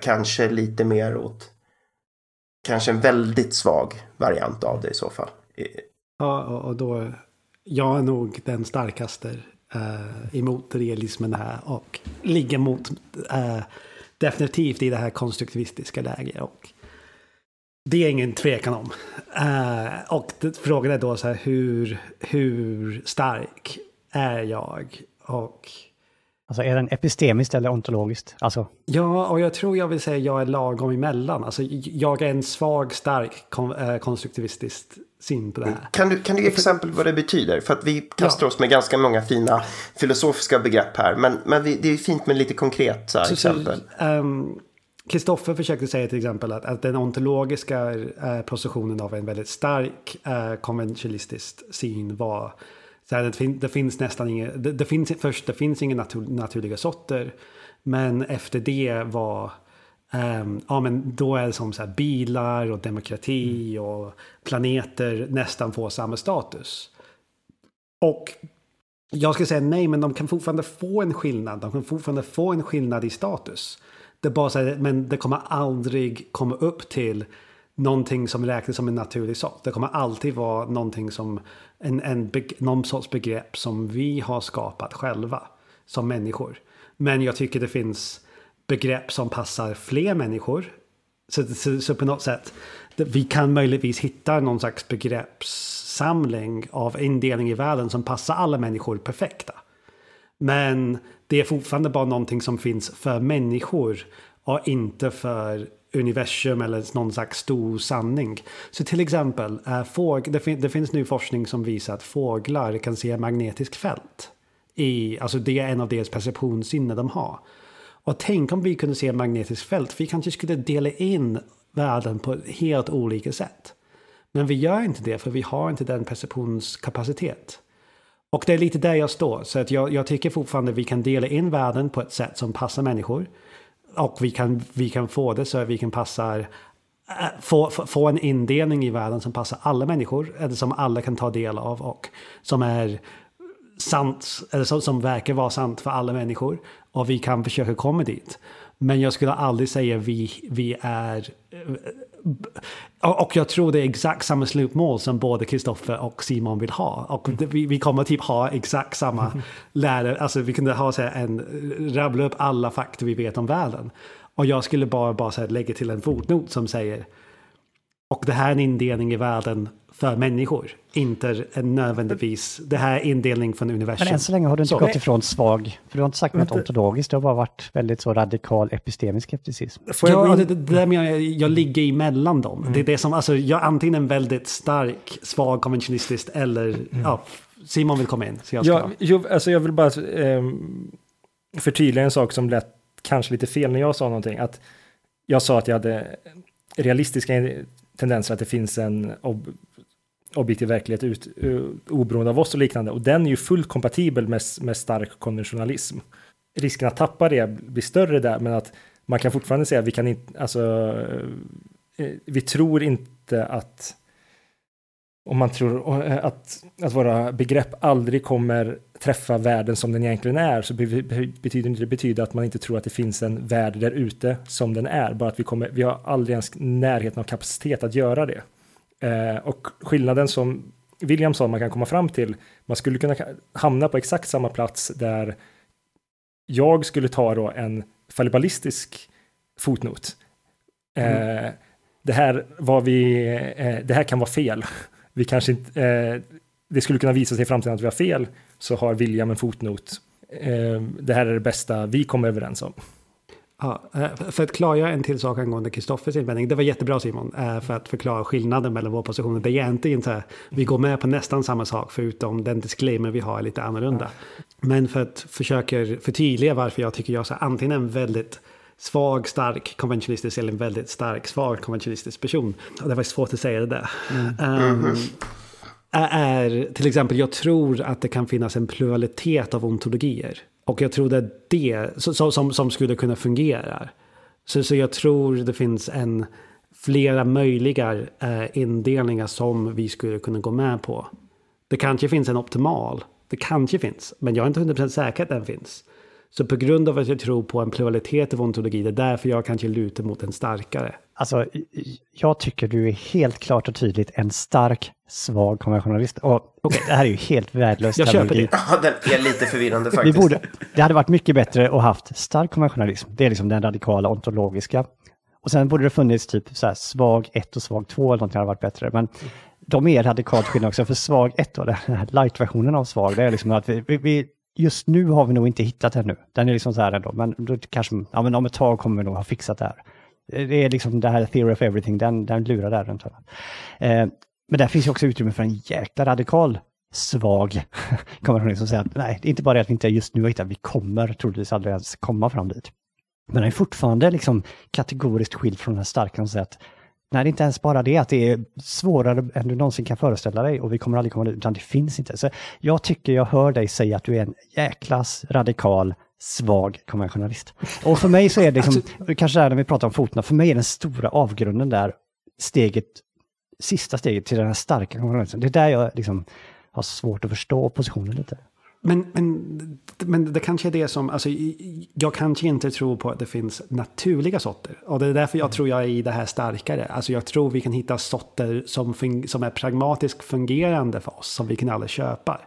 kanske lite mer åt kanske en väldigt svag variant av det i så fall. Ja, och då, jag är nog den starkaste eh, emot realismen här och ligger mot eh, definitivt i det här konstruktivistiska läget. Och det är ingen tvekan om. Uh, och frågan är då så här, hur, hur stark är jag? Och... Alltså är den epistemiskt eller ontologiskt? Alltså... Ja, och jag tror jag vill säga jag är lagom emellan. Alltså jag är en svag, stark kon äh, konstruktivistisk syn på det här. Kan du, kan du ge exempel vad det betyder? För att vi kastar ja. oss med ganska många fina filosofiska begrepp här. Men, men det är ju fint med lite konkret så här, så, exempel. Um, Kristoffer försökte säga till exempel att, att den ontologiska eh, positionen av en väldigt stark eh, konventionalistisk syn var så här, det, fin det, finns nästan inget, det, det, finns först det finns inga natur naturliga sorter. Men efter det var, um, ja men då är det som så bilar och demokrati mm. och planeter nästan får samma status. Och jag ska säga nej, men de kan fortfarande få en skillnad. De kan fortfarande få en skillnad i status. Det bara så här, men det kommer aldrig komma upp till någonting som räknas som en naturlig sak. Det kommer alltid vara någonting som en, en, någon sorts begrepp som vi har skapat själva. som människor. Men jag tycker det finns begrepp som passar fler människor. Så, så, så på något sätt, vi kan möjligtvis hitta någon slags begreppssamling av indelning i världen som passar alla människor perfekta. Men det är fortfarande bara någonting som finns för människor och inte för universum eller någon slags stor sanning. Så till exempel, äh, fåg, det, fin- det finns nu forskning som visar att fåglar kan se magnetiskt fält. I, alltså det är en av deras perceptionssinne de har. Och tänk om vi kunde se magnetiskt fält. Vi kanske skulle dela in världen på helt olika sätt. Men vi gör inte det för vi har inte den perceptionskapacitet. Och det är lite där jag står. Så att jag, jag tycker fortfarande vi kan dela in världen på ett sätt som passar människor. Och vi kan, vi kan få det så att vi kan passa, eh, få, få, få en indelning i världen som passar alla människor. Eller som alla kan ta del av och som är sant, eller som, som verkar vara sant för alla människor. Och vi kan försöka komma dit. Men jag skulle aldrig säga vi, vi är... Eh, och jag tror det är exakt samma slutmål som både Kristoffer och Simon vill ha. Och det, vi, vi kommer typ ha exakt samma lärare. Alltså vi kunde ha så här, en, rabbla upp alla fakta vi vet om världen. Och jag skulle bara, bara så här, lägga till en fotnot som säger och det här är en indelning i världen för människor. Inte en nödvändigtvis. Det här är indelning från universum. Men än så länge har du inte Så. gått ifrån svag, för du har inte sagt något ontologiskt, det har bara varit väldigt så radikal epistemisk skepticism. Får jag Ja, det, det, där menar jag, jag ligger emellan dem. Det är det som, alltså, jag är antingen en väldigt stark, svag konventionalistisk eller, ja, Simon vill komma in. Så jag ska. Ja, jo, alltså jag vill bara ehm, förtydliga en sak som lät kanske lite fel när jag sa någonting. Att jag sa att jag hade realistiska tendenser att det finns en ob objektiv verklighet ut, uh, oberoende av oss och liknande. Och den är ju fullt kompatibel med, med stark konventionalism. Risken att tappa det blir större där, men att man kan fortfarande säga att vi kan inte, alltså, eh, eh, vi tror inte att om man tror att, att våra begrepp aldrig kommer träffa världen som den egentligen är så betyder inte det betyder att man inte tror att det finns en värld där ute som den är. Bara att vi, kommer, vi har aldrig ens närheten av kapacitet att göra det. Eh, och skillnaden som William sa man kan komma fram till, man skulle kunna hamna på exakt samma plats där jag skulle ta då en fallibalistisk fotnot. Eh, det, här var vi, eh, det här kan vara fel. Vi kanske inte, eh, det skulle kunna visa sig i framtiden att vi har fel, så har William en fotnot. Eh, det här är det bästa vi kommer överens om. Ja, eh, för att klargöra en till sak angående Kristoffers invändning. Det var jättebra Simon, eh, för att förklara skillnaden mellan våra positioner. Det är egentligen så här, vi går med på nästan samma sak förutom den disclaimer vi har är lite annorlunda. Men för att försöka förtydliga varför jag tycker jag är antingen en väldigt svag, stark konventionalistisk eller en väldigt stark, svag konventionalistisk person. Och det var svårt att säga det där. Ehm, är till exempel, jag tror att det kan finnas en pluralitet av ontologier. Och jag tror det är det så, så, som, som skulle kunna fungera. Så, så jag tror det finns en flera möjliga eh, indelningar som vi skulle kunna gå med på. Det kanske finns en optimal. Det kanske finns, men jag är inte 100% säker att den finns. Så på grund av att jag tror på en pluralitet av ontologi, det är därför jag kanske lutar mot en starkare. Alltså, jag tycker du är helt klart och tydligt en stark, svag konventionalist. Och det här är ju helt värdelös Jag köper det. Ja, den är lite förvirrande Vi faktiskt. borde, det hade varit mycket bättre att haft stark konventionalism. Det är liksom den radikala ontologiska. Och sen borde det funnits typ så här svag 1 och svag 2 eller någonting hade varit bättre. Men de är radikalt skillnad också. För svag 1 då, den här light-versionen av svag, det är liksom att vi, vi, vi just nu har vi nog inte hittat ännu. Den är liksom så här ändå, men då kanske, ja men om ett tag kommer vi nog ha fixat det här. Eh, det är liksom det här theory of everything, den, den lurar där runt. Eh, men där finns ju också utrymme för en jäkla radikal svag konvention som säger att nej, det är inte bara det att vi inte just nu har hittat, vi kommer troligtvis aldrig ens komma fram dit. Men den är fortfarande liksom kategoriskt skild från den här starka som säger att nej, det är inte ens bara det att det är svårare än du någonsin kan föreställa dig och vi kommer aldrig komma dit, utan det finns inte. Så jag tycker jag hör dig säga att du är en jäklas radikal svag konventionalist. Och för mig så är det liksom, kanske är när vi pratar om fotona, för mig är den stora avgrunden där steget, sista steget till den här starka konventionalismen. Det är där jag liksom har svårt att förstå positionen lite. Men, men, men det kanske är det som, alltså, jag kanske inte tror på att det finns naturliga sorter. Och det är därför jag tror jag är i det här starkare. Alltså jag tror vi kan hitta sorter som, fun- som är pragmatiskt fungerande för oss, som vi kan alla köpa.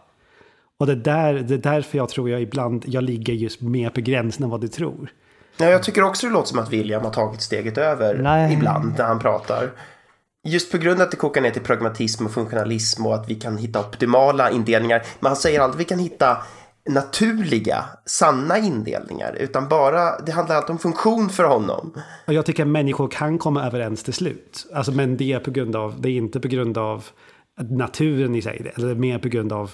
Och det, där, det är därför jag tror jag ibland jag ligger just mer på gränsen än vad du tror. Ja, jag tycker också det låter som att William har tagit steget över Nej. ibland när han pratar. Just på grund av att det kokar ner till pragmatism och funktionalism och att vi kan hitta optimala indelningar. Men han säger aldrig att vi kan hitta naturliga, sanna indelningar. Utan bara, det handlar alltid om funktion för honom. Och jag tycker att människor kan komma överens till slut. Alltså, men det är på grund av, det är inte på grund av naturen i sig. Eller mer på grund av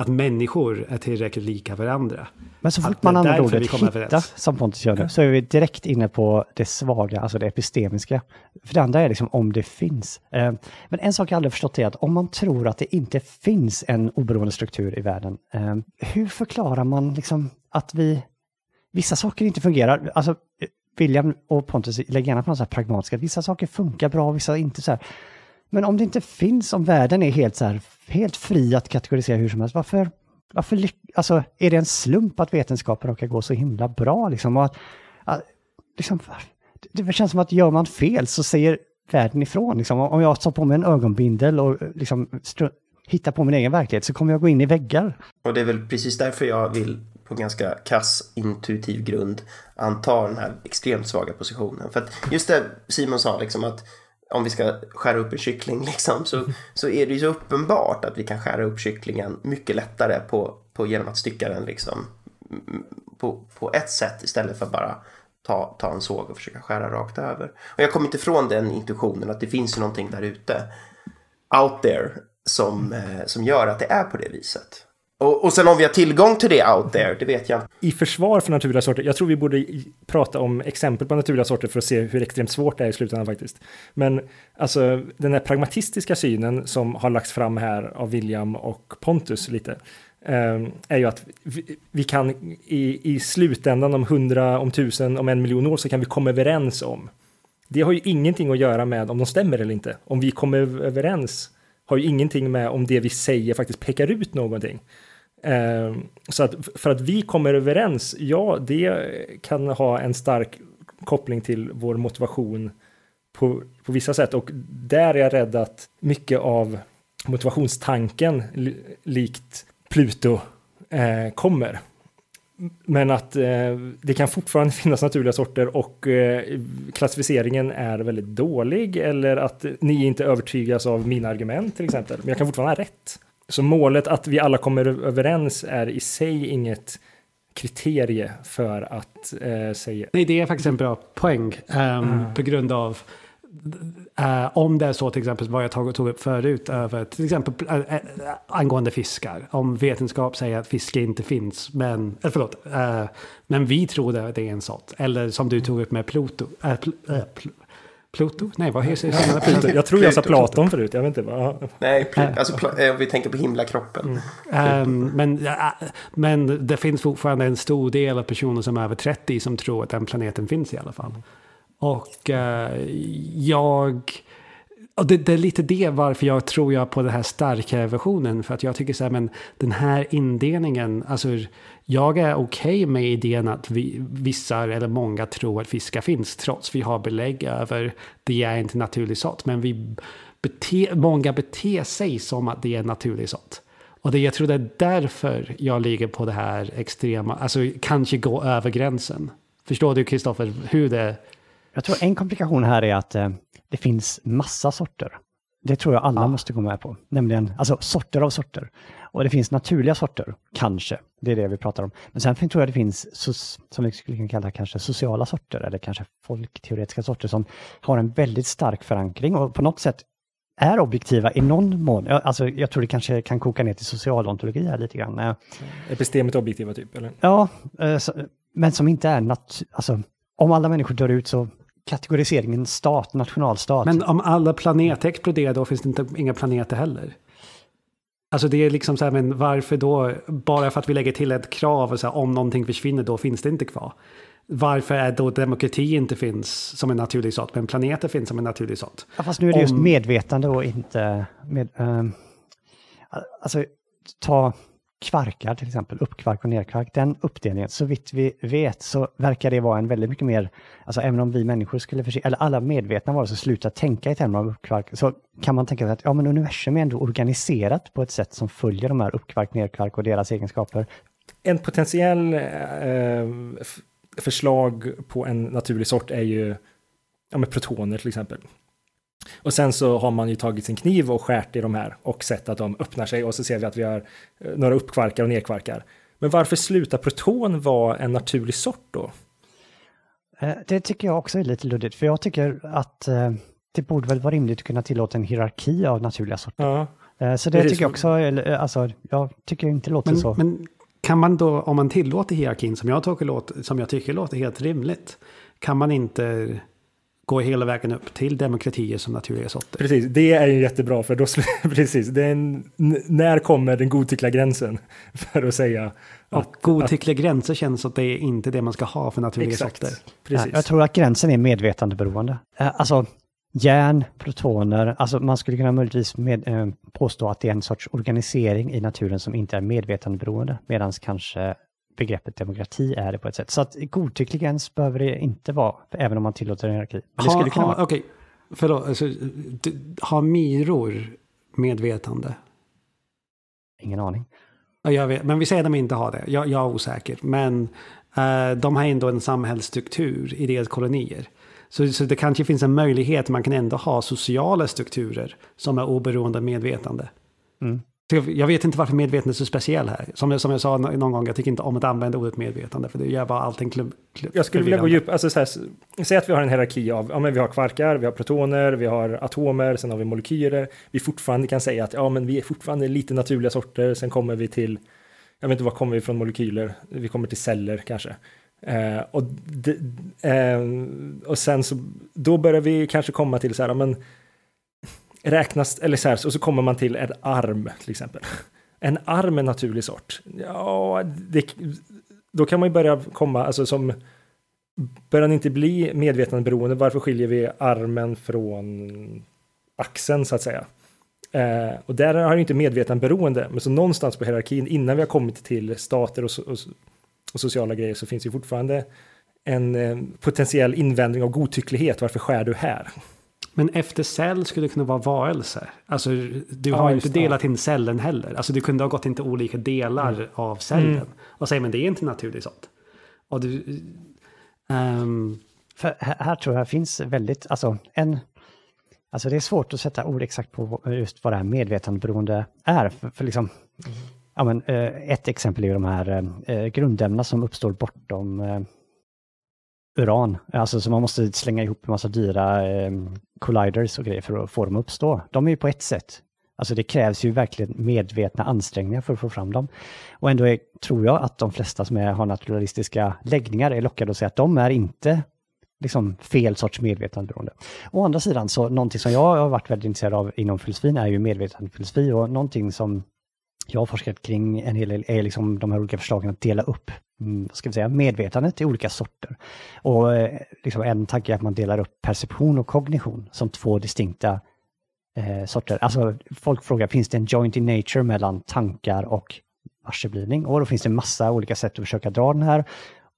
att människor är tillräckligt lika varandra. Men så fort Att man använder ordet hitta, överens. som Pontus gör nu, så är vi direkt inne på det svaga, alltså det epistemiska. För det andra är liksom om det finns. Eh, Men en sak jag aldrig förstått är att om man tror att det inte finns en oberoende struktur i världen, eh, hur förklarar man liksom att vi, vissa saker inte fungerar? Alltså, eh, William och Pontus lägger gärna på något så här pragmatiskt, att vissa saker funkar bra, vissa inte så här. Men om det inte finns, om världen är helt så här, helt fri att kategorisera hur som helst, varför, varför alltså, är det en slump att vetenskapen råkar gå så himla bra? Liksom, och att, att, liksom, det, känns som att gör man fel så säger världen ifrån. Liksom. Om jag tar på mig en ögonbindel och liksom, hittar på min egen verklighet så kommer jag gå in i väggar. Och det är väl precis därför jag vill på ganska kass intuitiv grund anta den här extremt svaga positionen. För att just det Simon sa, liksom att om vi ska skära upp en kyckling liksom, så, så är det ju så uppenbart att vi kan skära upp kycklingen mycket lättare på, på, genom att stycka den liksom, mm, på, på ett sätt istället för att bara ta, ta en såg och försöka skära rakt över. Och jag kommer inte ifrån den intuitionen att det finns ju någonting där ute, out there, som, eh, som gör att det är på det viset. Och, och sen om vi har tillgång till det out there, det vet jag inte. I försvar för naturliga sorter, jag tror vi borde prata om exempel på naturliga sorter för att se hur extremt svårt det är i slutändan faktiskt. Men alltså den här pragmatistiska synen som har lagts fram här av William och Pontus lite, eh, är ju att vi, vi kan i, i slutändan om hundra, om tusen, om en miljon år så kan vi komma överens om. Det har ju ingenting att göra med om de stämmer eller inte. Om vi kommer överens har ju ingenting med om det vi säger faktiskt pekar ut någonting. Ehm, så att för att vi kommer överens, ja, det kan ha en stark koppling till vår motivation på, på vissa sätt. Och där är jag rädd att mycket av motivationstanken, likt Pluto, eh, kommer. Men att eh, det kan fortfarande finnas naturliga sorter och eh, klassificeringen är väldigt dålig eller att ni inte övertygas av mina argument till exempel. Men jag kan fortfarande ha rätt. Så målet att vi alla kommer överens är i sig inget kriterie för att eh, säga Nej, det är faktiskt en bra poäng. ehm, På grund av eh, om det är så till exempel vad jag tog, tog upp förut över till exempel äh, äh, angående fiskar. Om vetenskap säger att fisk inte finns men, eller förlåt, eh, men vi tror det, det är en sort. Eller som du tog upp med Pluto. Pl, pl, Pluto? Nej, vad heter det? Pluto. Jag tror jag sa Pluto. Platon förut, jag vet inte. Vad, Nej, pl- alltså, pl- eh, vi tänker på himlakroppen. Ehm, men, ja, men det finns fortfarande en stor del av personer som är över 30 som tror att den planeten finns i alla fall. Och eh, jag... Och det, det är lite det varför jag tror jag på den här starkare versionen. För att jag tycker så här, men den här indelningen, alltså jag är okej med idén att vi, vissa eller många tror att fiskar finns trots vi har belägg över det är inte naturlig sort. Men vi bete, många beter sig som att det är naturlig sort. Och det, jag tror det är därför jag ligger på det här extrema, alltså kanske gå över gränsen. Förstår du Kristoffer hur det... Jag tror en komplikation här är att eh, det finns massa sorter. Det tror jag alla måste gå med på. Nämligen, alltså sorter av sorter. Och det finns naturliga sorter, kanske. Det är det vi pratar om. Men sen tror jag det finns, so- som vi skulle kunna kalla kanske sociala sorter, eller kanske folkteoretiska sorter som har en väldigt stark förankring och på något sätt är objektiva i någon mån. Ja, Alltså, jag tror det kanske kan koka ner till socialontologi här lite grann. Eh, epistemet objektiva typ, eller? Ja, eh, men som inte är nat... Alltså, om alla människor dör ut så kategoriseringen stat, nationalstat. Men om alla planeter exploderar då finns det inte, inga planeter heller. Alltså det är liksom så här, men varför då? Bara för att vi lägger till ett krav, och så här, om någonting försvinner då finns det inte kvar. Varför är då demokrati inte finns som en naturlig sort, men planeter finns som en naturlig sort? ja, fast nu är det just om- medvetande och inte... Med, ehm, alltså, ta kvarkar till exempel, uppkvark och nerkvark, den uppdelningen, så vitt vi vet så verkar det vara en väldigt mycket mer, alltså även om vi människor skulle förse, eller alla medvetna varelser så sluta tänka i termer av uppkvark, så kan man tänka sig att ja, men universum är ändå organiserat på ett sätt som följer de här uppkvark, nerkvark och deras egenskaper. En potentiell eh, förslag på en naturlig sort är ju ja, med protoner till exempel. Och sen så har man ju tagit sin kniv och skärt i de här och sett att de öppnar sig och så ser vi att vi har eh, några uppkvarkar och nedkvarkar. Men varför slutar proton vara en naturlig sort då? Eh, det tycker jag också är lite luddigt, för jag tycker att eh, det borde väl vara rimligt att kunna tillåta en hierarki av naturliga sorter. Ja. Så det Precis. tycker jag också, alltså jag tycker inte det låter Men, så. men kan man då, om man tillåter hierarkin som jag, tycker låter, som jag tycker låter helt rimligt, kan man inte gå hela vägen upp till demokratier som naturliga sorter? Precis, det är ju jättebra för då, precis, det är en, när kommer den godtyckliga gränsen för att säga Och godtyckliga gränser känns att det är inte det man ska ha för naturliga exakt, sorter. precis. Ja, jag tror att gränsen är medvetandeberoende. Eh, Alltså järn, protoner, alltså man skulle kunna möjligtvis med, eh, påstå att det är en sorts organisering i naturen som inte är medvetandeberoende, medan kanske begreppet demokrati är det på ett sätt. Så att godtycklig gräns behöver det inte vara, även om man tillåter en hierarki. Men det Ha- skulle kunna ha- vara. Okej, förlåt. Alltså, har myror medvetande? Ingen aning. Ja, jag vet, men vi säger att de inte har det. Jag, jag är osäker. Men eh, de har ändå en samhällsstruktur i deras kolonier. Så, så det kanske finns en möjlighet, man kan ändå ha sociala strukturer som är oberoende av medvetande. Mm. Jag, vet inte varför medvetande är så speciell här. Som jag, som jag sa nå- någon gång, jag tycker inte om att använda ordet medvetande, för det gör bara allting klub, klub, Jag skulle vilja gå förvirrande. djup, alltså så här, säg att vi har en hierarki av, ja men vi har kvarkar, vi har protoner, vi har atomer, sen har vi molekyler. Vi fortfarande kan säga att ja men vi är fortfarande lite naturliga sorter, sen kommer vi till, jag vet inte vad kommer vi från molekyler, vi kommer till celler kanske. Eh, och, d- eh, och sen så, då börjar vi kanske komma till så här, ja, men räknas, eller så här, och så kommer man till en arm till exempel. En arm är en naturlig sort. Ja, det, då kan man ju börja komma, alltså som Bör den inte bli medvetandeberoende? Varför skiljer vi armen från axeln så att säga? Eh, och där har ju inte medvetandeberoende, men så någonstans på hierarkin innan vi har kommit till stater och, och, och sociala grejer så finns ju fortfarande en eh, potentiell invändning av godtycklighet. Varför skär du här? Men efter cell skulle det kunna vara varelser. Alltså, du Ja, har just inte det. delat in cellen heller. Alltså, du kunde ha gått in till olika delar Mm. av cellen. Mm. Och säga, men det är inte naturligt sånt. Och du... ehm, För här, tror jag finns väldigt, alltså en, alltså det är svårt att sätta ord exakt på just vad det här medvetandeberoende är. För, för liksom, ja men, eh, ett exempel är ju de här eh, grundämnena som uppstår bortom eh, uran. Alltså så man måste slänga ihop en massa dyra eh, colliders och grejer för att få dem att uppstå. De är ju på ett sätt. Alltså det krävs ju verkligen medvetna ansträngningar för att få fram dem. Och ändå är, tror jag att de flesta som är, har naturalistiska läggningar är lockade att säga att de är inte liksom fel sorts medvetandeberoende. Å andra sidan så någonting som jag har varit väldigt intresserad av inom filosofin är ju medvetandefilosofi och någonting som jag har forskat kring en hel del är liksom de här olika förslagen att dela upp mm, vad ska vi säga, medvetandet i olika sorter. Och eh, liksom en tanke är att man delar upp perception och kognition som två distinkta eh, sorter. Alltså folk frågar, finns det en joint in nature mellan tankar och varseblivning? Och då finns det massa olika sätt att försöka dra den här.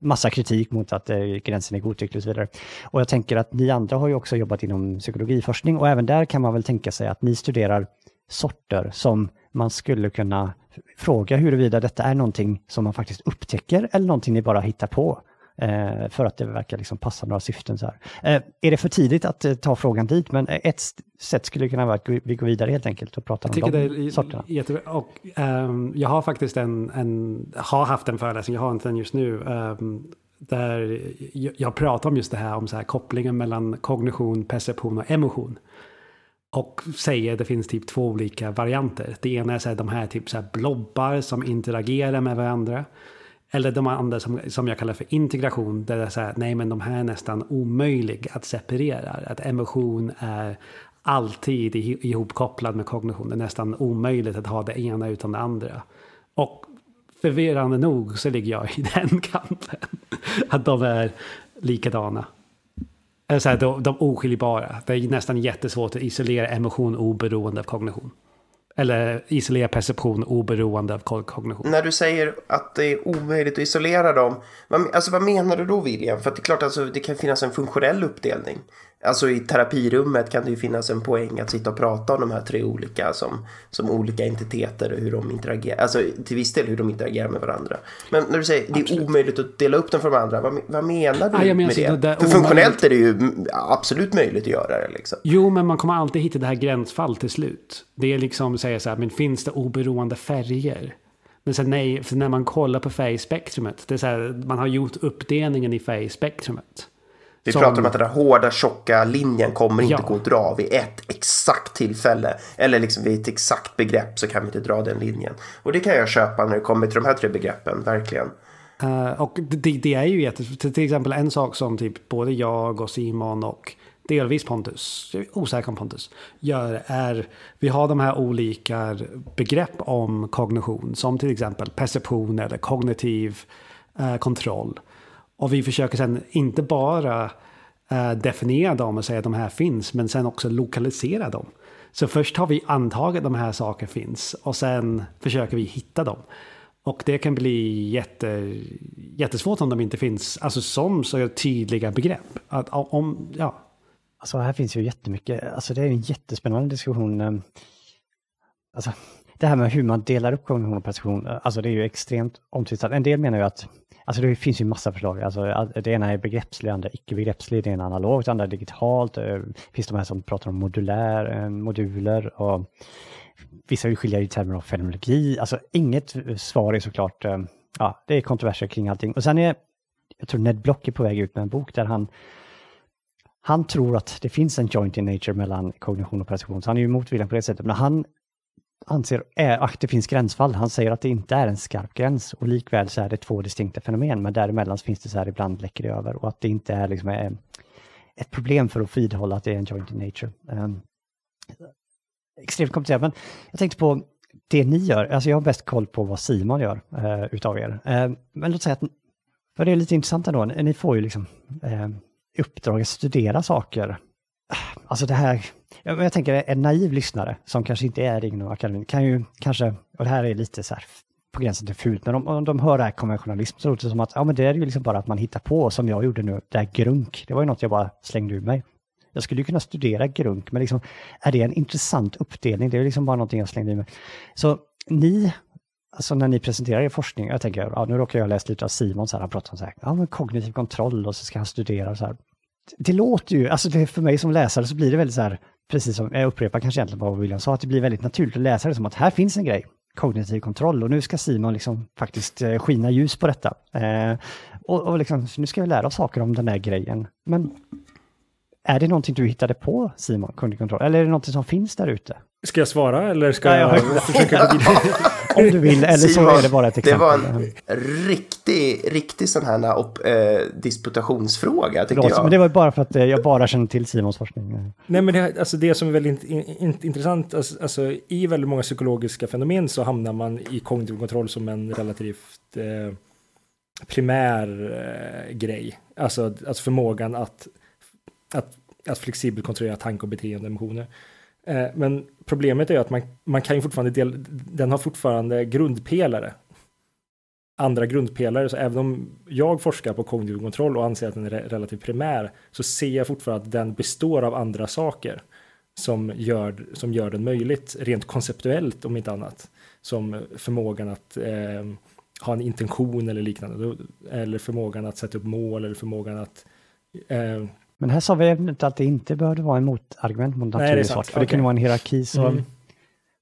Massa kritik mot att eh, gränsen är godtycklig och så vidare. Och jag tänker att ni andra har ju också jobbat inom psykologiforskning och även där kan man väl tänka sig att ni studerar sorter som man skulle kunna fråga huruvida detta är någonting som man faktiskt upptäcker eller någonting ni bara hittar på. Eh, för att det verkar liksom passa några syften. Så här. Eh, är det för tidigt att eh, ta frågan dit? Men ett sätt skulle kunna vara att vi går vidare helt enkelt och pratar Jag om de det är sorterna. jättebra. Och, ehm, jag har faktiskt en, en, har haft en föreläsning, jag har inte den just nu, ehm, där jag, jag pratar om just det här om så här, kopplingen mellan kognition, perception och emotion. Och säger att det finns typ två olika varianter. Det ena är så här, de här typ så här blobbar som interagerar med varandra. Eller de andra som, som jag kallar för integration, där det är så här, nej men de här är nästan omöjliga att separera. Att emotion är alltid ihopkopplad med kognition. Det är nästan omöjligt att ha det ena utan det andra. Och förvirrande nog så ligger jag i den kampen. Att de är likadana. Eller så här, de, de oskiljbara. Det är nästan jättesvårt att isolera emotion oberoende av kognition. Eller isolera perception oberoende av kognition. När du säger att det är omöjligt att isolera dem, vad, alltså vad menar du då William? För att det är klart alltså, det kan finnas en funktionell uppdelning. Alltså i terapirummet kan det ju finnas en poäng att sitta och prata om de här tre olika som, som olika entiteter och hur de interagerar. Alltså till viss del hur de interagerar med varandra. Men när du säger det är Absolut. omöjligt att dela upp dem från varandra, vad, vad menar du jag menar med så det? det För funktionellt är det ju absolut möjligt att göra det liksom. Jo, men man kommer alltid hitta det här gränsfall till slut. Det är liksom att säga så här, men finns det oberoende färger? Men sen nej, för när man kollar på färgspektrumet, det är så här, man har gjort uppdelningen i färgspektrumet. Vi Som- pratar om att den där hårda, tjocka linjen kommer inte Ja. gå att dra vid ett exakt tillfälle. Eller liksom vid ett exakt begrepp så kan vi inte dra den linjen. Och det kan jag köpa när det kommer till de här tre begreppen, verkligen. Eh, och det, det är ju jätte... Till exempel en sak som typ både jag och Simon och delvis Pontus, osäker om Pontus, gör är vi har de här olika begrepp om kognition som till exempel perception eller kognitiv eh, kontroll. Och vi försöker sen inte bara eh, definiera dem och säga att de här finns, men sen också lokalisera dem. Så först har vi antagit att de här sakerna finns och sen försöker vi hitta dem. Och det kan bli jätte, jättesvårt om de inte finns, alltså som så tydliga begrepp. Att om, ja, Alltså här finns ju jättemycket, alltså det är en jättespännande diskussion. Eh, alltså det här med hur man delar upp kognition och perception, eh, alltså det är ju extremt omtvistat. En del menar ju att, alltså det finns ju massa förslag, alltså det ena är begreppsligt, det andra icke-begreppsligt, det ena analogt, det andra digitalt. Det finns de här som pratar om modulär, eh, moduler och vissa vill skilja i termer av fenomenologi. Alltså inget svar är såklart, eh, ja det är kontroverser kring allting. Och sen är, jag tror Ned Block är på väg ut med en bok där han han tror att det finns en joint in nature mellan kognition och perception, så han är ju emot viljan på det sättet. Men han anser är, eh, att ah, det finns gränsfall. Han säger att det inte är en skarp gräns och likväl så är det två distinkta fenomen, men däremellan så finns det så här ibland läcker det över och att det inte är liksom eh, ett problem för att vidhålla att det är en joint in nature. Um, extremt komplicerat, men jag tänkte på det ni gör. Alltså jag har bäst koll på vad Simon gör uh, utav er. Uh, men låt säga att, för det är lite intressant ändå, ni får ju liksom uh, uppdrag att studera saker. Alltså det här, jag, jag tänker en naiv lyssnare som kanske inte är inom akademin kan ju kanske, och det här är lite så här på gränsen till fult, men om, om de hör det här konventionalism så låter det som att ja, men det är ju liksom bara att man hittar på som jag gjorde nu, det här grunk, det var ju något jag bara slängde ur mig. Jag skulle ju kunna studera grunk, men liksom, är det en intressant uppdelning? Det är liksom bara någonting jag slängde ur mig. Så ni, alltså när ni presenterar er forskning, jag tänker, ja, nu råkar jag läsa lite av Simon, så här, han pratar om så här, ja, men kognitiv kontroll och så ska han studera och så här. Det låter ju, alltså det, för mig som läsare så blir det väldigt så här, precis som, jag upprepar kanske egentligen vad William sa, att det blir väldigt naturligt att läsa det som att här finns en grej, kognitiv kontroll och nu ska Simon liksom faktiskt eh, skina ljus på detta. Eh, och, och liksom, nu ska vi lära oss saker om den där grejen. Men är det någonting du hittade på Simon, kognitiv kontroll, eller är det någonting som finns där ute? Ska jag svara eller ska Nej, jag jag- försöka gå vidare? Om du vill, eller så Simon, är det bara ett Det exempel. var en riktig, riktig sån här op, eh, disputationsfråga, tycker jag. men det var bara för att eh, jag bara känner till Simons forskning. Nej, men det, alltså det som är väldigt in, in, intressant, alltså, alltså, i väldigt många psykologiska fenomen så hamnar man i kognitiv kontroll som en relativt eh, primär eh, grej. Alltså, alltså förmågan att, att, att flexibelt kontrollera tanke och beteende och emotioner. Eh, men problemet är ju att man, man kan ju fortfarande del, den har fortfarande grundpelare. Andra grundpelare, så även om jag forskar på kognitiv kontroll och anser att den är relativt primär, så ser jag fortfarande att den består av andra saker som gör, som gör den möjligt, rent konceptuellt om inte annat. Som förmågan att eh, ha en intention eller liknande, eller förmågan att sätta upp mål eller förmågan att eh, men här sa vi inte att det inte behövde vara en motargument mot Nej, det naturlig sant. sort, för det kunde vara en hierarki. Så Mm.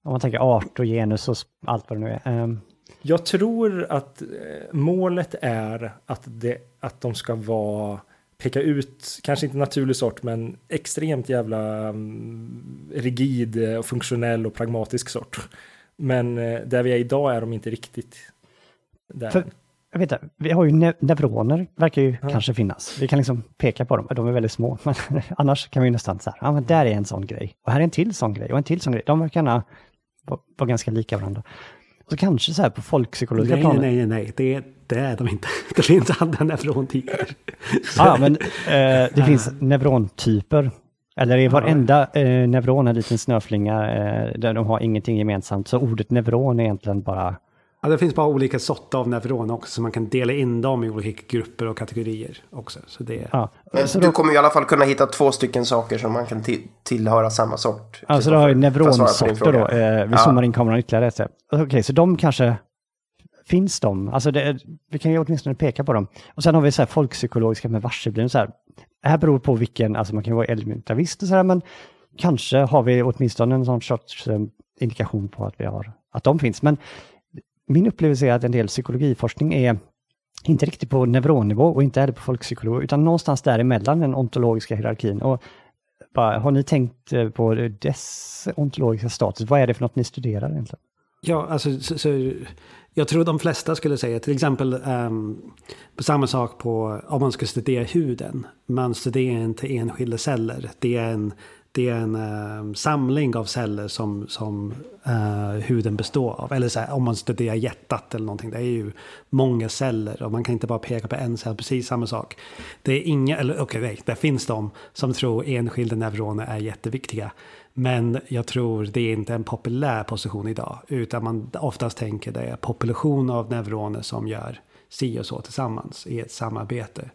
om man tänker art och genus och allt vad det nu är. ehm, Jag tror att eh, målet är att, det, att de ska vara peka ut, kanske inte naturlig sort, men extremt jävla mm, rigid eh, och funktionell och pragmatisk sort. Men eh, där vi är idag är de inte riktigt där. För- jag vet inte, vi har ju ne neuroner, verkar ju Ja. kanske finnas. Vi kan liksom peka på dem, de är väldigt små. Men annars kan vi ju nästan så här, ja men där är en sån grej. Och här är en till sån grej och en till sån grej. De verkar gärna vara ganska lika varandra. Så kanske så här på folkpsykologiska Nej, nej, planet. nej, nej, det, det är de inte. Det finns andra neurontyper. Ja, men eh, det finns neurontyper. Eller är varenda eh, neuron en liten snöflinga eh, där de har ingenting gemensamt? Så ordet neuron är egentligen bara... Ja, det finns bara olika sorter av neuroner också, så man kan dela in dem i olika grupper och kategorier också. Så det, Ja. Men Så du då, kommer i alla fall kunna hitta två stycken saker som man kan ti- tillhöra samma sort. alltså du har ju neuronsorter då. Eh, vi Ja. zoomar in kameran ytterligare ett. Okej, så de kanske... Finns de? Alltså det, vi kan ju åtminstone peka på dem. Och sen har vi så här folkpsykologiska med. Så här. Det här beror på vilken, alltså man kan vara elementarist och så här, men kanske har vi åtminstone en sån sorts eh, indikation på att vi har, att de finns. Men min upplevelse är att en del psykologiforskning är inte riktigt på neuronnivå och inte heller på folkpsykologi, utan någonstans däremellan den ontologiska hierarkin. Och bara, har ni tänkt eh, på dess ontologiska status? Vad är det för något ni studerar egentligen? Ja, alltså, så, så, jag tror de flesta skulle säga till exempel um, på samma sak på om man ska studera huden. Man studerar inte enskilda celler. Det är en, det är en äh, samling av celler som, som äh, huden består av. Eller så här, om man studerar hjärtat eller någonting. Det är ju många celler och man kan inte bara peka på en cell. Precis samma sak. Det är inga, eller okej, okay, det finns de som tror enskilda neuroner är jätteviktiga. Men jag tror det är inte en populär position idag. Utan man oftast tänker det är population av neuroner som gör si och så tillsammans i ett samarbete.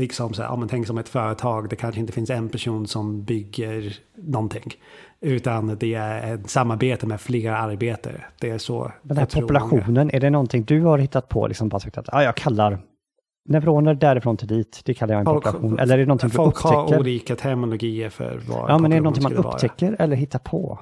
Liksom så här, om man tänker som ett företag, det kanske inte finns en person som bygger någonting. Utan det är ett samarbete med flera arbetare. Det är så. Den här många- populationen, är det någonting du har hittat på? Liksom bara sagt att ah, jag kallar neuroner därifrån till dit, det kallar jag en Folk- population. Eller är det någonting du Folk har upptäcker? olika terminologier för vad Ja, men är det någonting man skulle vara. upptäcker eller hittar på?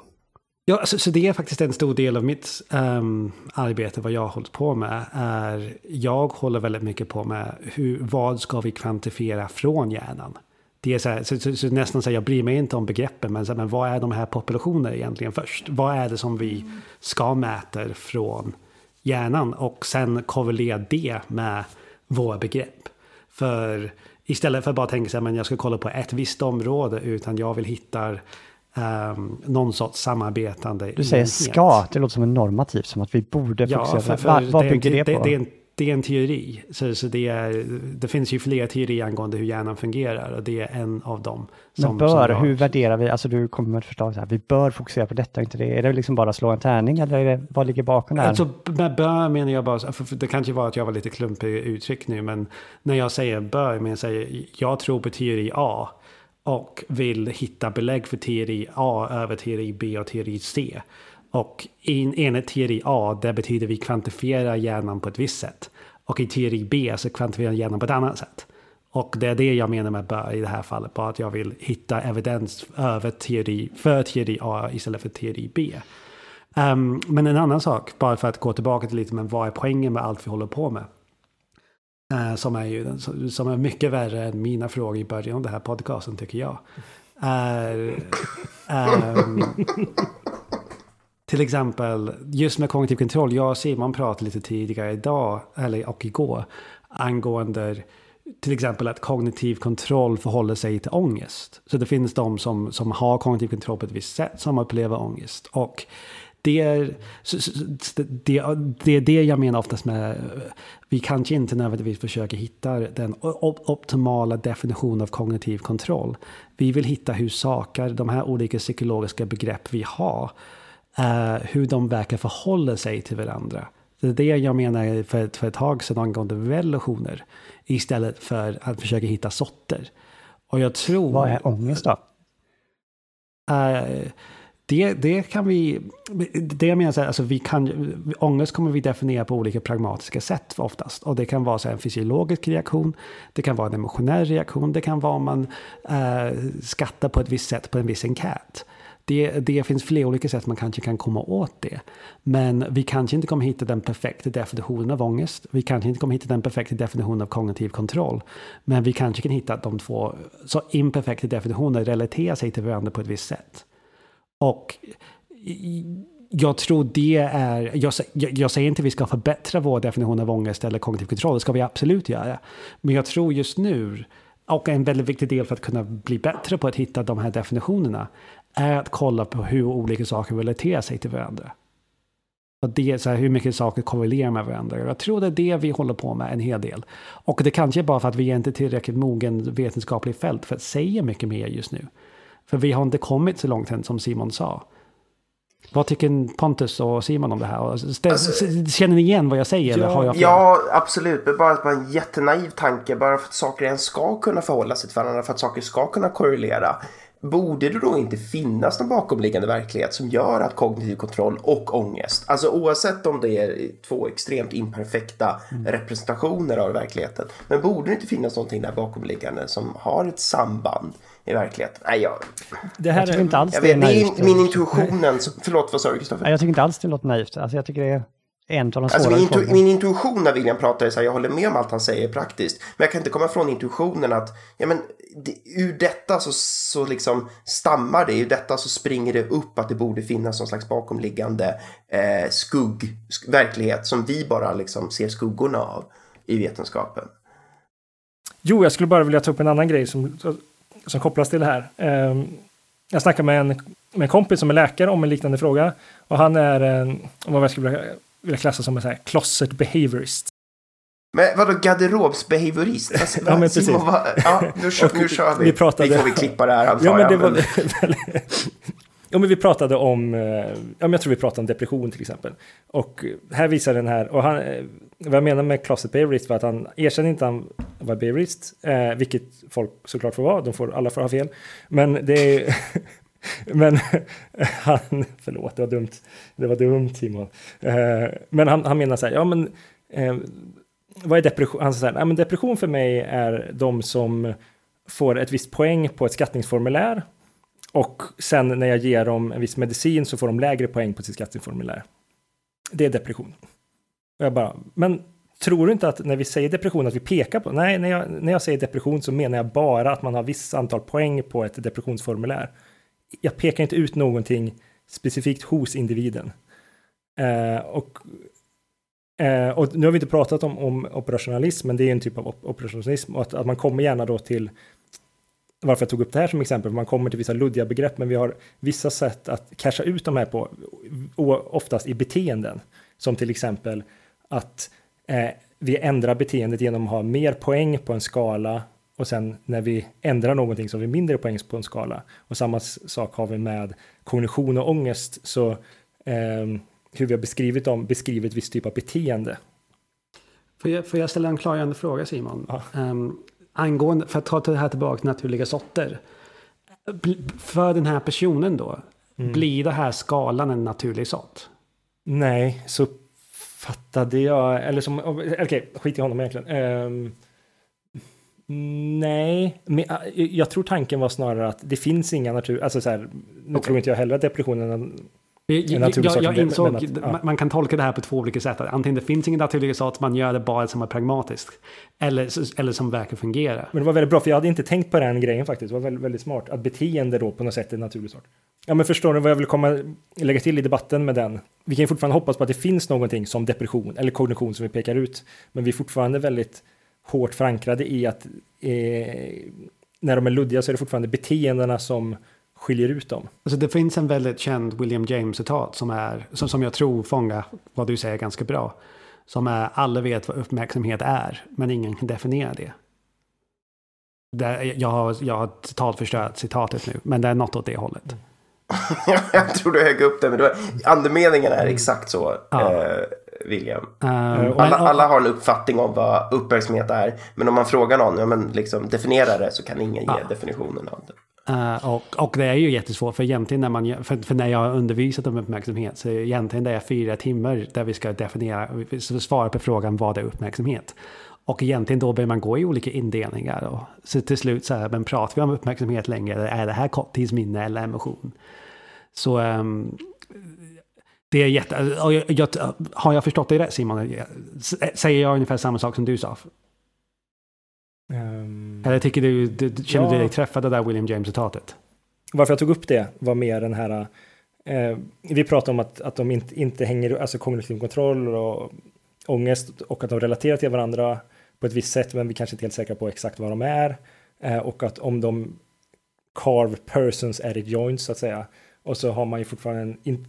Ja, så, så det är faktiskt en stor del av mitt um, arbete, vad jag har hållit på med. Är, jag håller väldigt mycket på med hur, vad ska vi kvantifiera från hjärnan? Det är så, här, så, så, så nästan så här, jag bryr mig inte om begreppen, men, så här, men vad är de här populationerna egentligen först? Vad är det som vi ska mäta från hjärnan? Och sen korrelera det med våra begrepp. För istället för att bara tänka sig att jag ska kolla på ett visst område, utan jag vill hitta um, någon sorts samarbetande Du säger enhet. ska, det låter som en normativ, som att vi borde Ja, fokusera för, för vad, det, bygger det, det, på? det, är en, det är en teori. Så, så det, är, det finns ju flera teorier angående hur hjärnan fungerar och det är en av dem. Men Som, bör, som hur värderar vi? Alltså du kommer med ett förslag så här, vi bör fokusera på detta, inte det. Är det liksom bara slå en tärning eller är det, vad ligger bakom det här? Alltså med bör menar jag bara, för det kanske var att jag var lite klumpig i uttryck nu, men när jag säger bör, men jag jag tror på teori A och vill hitta belägg för teori A över teori B och teori C. Och i enligt teori A, det betyder vi kvantifierar hjärnan på ett visst sätt. Och i teori B så kvantifierar hjärnan på ett annat sätt. Och det är det jag menar med bör i det här fallet, bara att jag vill hitta evidens över teori, för teori A istället för teori B. Um, men en annan sak, bara för att gå tillbaka till lite, men vad är poängen med allt vi håller på med? Eh, som, är ju, som är mycket värre än mina frågor i början av den här podcasten tycker jag. Är, um, till exempel, just med kognitiv kontroll, jag och Simon pratade lite tidigare idag, eller och igår, angående till exempel att kognitiv kontroll förhåller sig till ångest. Så det finns de som, som har kognitiv kontroll på ett visst sätt som upplever ångest. Och det är, det, det är det jag menar oftast med, vi kanske inte nödvändigtvis försöker hitta den op- optimala definitionen av kognitiv kontroll. Vi vill hitta hur saker, de här olika psykologiska begrepp vi har, eh, hur de verkar förhålla sig till varandra. Det är det jag menar för, för ett tag sedan angående relationer. Istället för att försöka hitta sorter. Och jag tror... Vad är ångest då? Eh, det, det kan vi... Det jag menar så här, alltså vi kan, ångest kommer vi definiera på olika pragmatiska sätt oftast. Och det kan vara så här en fysiologisk reaktion, det kan vara en emotionell reaktion, det kan vara om man eh, skattar på ett visst sätt på en viss enkät. Det, det finns flera olika sätt man kanske kan komma åt det. Men vi kanske inte kommer hitta den perfekta definitionen av ångest. Vi kanske inte kommer hitta den perfekta definitionen av kognitiv kontroll. Men vi kanske kan hitta att de två så imperfekta definitioner relaterar sig till varandra på ett visst sätt. Och jag tror det är, jag, jag, jag säger inte att vi ska förbättra vår definition av ångest eller kognitiv kontroll, det ska vi absolut göra. Men jag tror just nu, och en väldigt viktig del för att kunna bli bättre på att hitta de här definitionerna, är att kolla på hur olika saker relaterar sig till varandra. Och det så här, hur mycket saker korrelerar med varandra. Jag tror det är det vi håller på med en hel del. Och det kanske är bara för att vi är inte tillräckligt mogen vetenskaplig fält för att säga mycket mer just nu. För vi har inte kommit så långt än som Simon sa. Vad tycker Pontus och Simon om det här? Alltså- Känner ni igen vad jag säger? eller Ja, har jag fel? Ja, absolut. Men bara att man en jättenaiv tanke. Bara för att saker ens ska kunna förhålla sig till varandra. För att saker ska kunna korrelera. Borde det då inte finnas någon bakomliggande verklighet som gör att kognitiv kontroll och ångest, alltså oavsett om det är två extremt imperfekta representationer av verkligheten, men borde det inte finnas någonting där bakomliggande som har ett samband i verkligheten? Nej, jag, Det här Jag tycker är, inte alls jag det är vet, det är naivt. in- min intuitionen. som- Förlåt, vad sa du Kristoffer? Jag tycker inte alls det låter naivt. Alltså jag tycker det är en av de Alltså min, intu- min intuition när William pratar är så här, jag håller med om allt han säger praktiskt. Men jag kan inte komma ifrån intuitionen att, ja men, det, ur detta så, så liksom stammar det, ur detta så springer det upp att det borde finnas någon slags bakomliggande eh, skugg, sk- verklighet som vi bara liksom ser skuggorna av i vetenskapen. Jo, jag skulle bara vilja ta upp en annan grej som, som kopplas till det här. Ehm, Jag snackade med en, med en kompis som är läkare om en liknande fråga. Och han är, en- vad jag skulle vilja, klassa som en så här closet behaviorist. Men vadå garderobsbehaviorist? Alltså, Ja, men Simon, precis. vad- ja, nu, kör, nu kör vi. Vi pratade- Vi får vi klippa det här Ja, men det var. Ja, men vi pratade om, eh, ja, men jag tror vi pratade om depression till exempel. Och här visar den här, och han, eh, vad jag menar med closet Bearist var att han erkände inte att han var Bearist, eh, vilket folk såklart får vara, de får, alla får ha fel. Men det är, men han, förlåt, det var dumt, det var dumt Simon. Eh, men han, han menar så här, ja men, eh, vad är depression? Han säger så här, ja, men depression för mig är de som får ett visst poäng på ett skattningsformulär och sen när jag ger dem en viss medicin så får de lägre poäng på sitt skatteformulär. Det är depression. Och jag bara, men tror du inte att när vi säger depression att vi pekar på, nej, när jag, när jag säger depression så menar jag bara att man har viss antal poäng på ett depressionsformulär. Jag pekar inte ut någonting specifikt hos individen. Eh, och, eh, och nu har vi inte pratat om, om operationalism, men det är en typ av op- operationalism och att, att man kommer gärna då till varför jag tog upp det här som exempel, man kommer till vissa luddiga begrepp, men vi har vissa sätt att casha ut de här på, oftast i beteenden, som till exempel att eh, vi ändrar beteendet genom att ha mer poäng på en skala och sen när vi ändrar någonting så har vi mindre poäng på en skala. Och samma sak har vi med kognition och ångest, så eh, hur vi har beskrivit dem, beskrivit viss typ av beteende. Får jag, får jag ställa en klargörande fråga Simon? Ja. Um, angående, för att ta det här tillbaka till naturliga sorter. För den här personen då, Mm. blir det här skalan en naturlig sort? Nej, så fattade jag, eller som, okej, skit i honom egentligen. Ehm, nej, men äh, jag tror tanken var snarare att det finns inga natur, alltså så här, nu Okej. tror inte jag heller att depressionen Jag, jag, naturlig jag, insåg, att- ja. man- kan tolka det här på två olika sätt. Antingen det finns ingen naturlig sort, man gör det bara som är pragmatiskt. Eller, eller som verkar fungera. Men det var väldigt bra, för jag hade inte tänkt på den grejen faktiskt. Det var väldigt, väldigt smart. Att beteende då på något sätt är naturligt sort. Ja, men förstår ni vad jag vill komma, lägga till i debatten med den? Vi kan fortfarande hoppas på att det finns någonting som depression eller kognition som vi pekar ut. Men vi är fortfarande väldigt hårt förankrade i att eh, när de är luddiga så är det fortfarande beteendena som skiljer ut dem. Alltså det finns en väldigt känd William James-citat som, är, som, som jag tror fångar vad du säger ganska bra. Som är alla vet vad uppmärksamhet är, men ingen kan definiera det. det jag, har, jag har totalt förstört citatet nu, men det är något åt det hållet. jag tror du högg upp det, men det var, andemeningen är exakt så, Ja. eh, William. Och- Alla, alla har en uppfattning om vad uppmärksamhet är, men om man frågar någon, ja men liksom definiera det, så kan ingen ge definitionen av det. Eh, och, och det är ju jättesvårt för egentligen när man för, för när jag har undervisat om uppmärksamhet så är egentligen det är fyra timmar där vi ska definiera, vi ska svara på frågan vad är uppmärksamhet. Och egentligen då börjar man gå i olika indelningar och så till slut så här, men pratar vi om uppmärksamhet längre, eller är det här korttidsminne eller emotion? Så um, det är jätte, och jag, jag, har jag förstått dig rätt Simon? Eh, säger jag ungefär samma sak som du sa? Ehm, Eller tycker du, du, du känner du Ja. dig träffad av det där William James-citatet? varför jag tog upp det var mer den här, eh, vi pratade om att, att de inte, inte hänger, alltså kognitiv kontroll och ångest och att de relaterar till varandra på ett visst sätt, men vi kanske inte är helt säkra på exakt vad de är. Eh, och att om de carve persons edit joints så att säga. Och så har man ju fortfarande en in,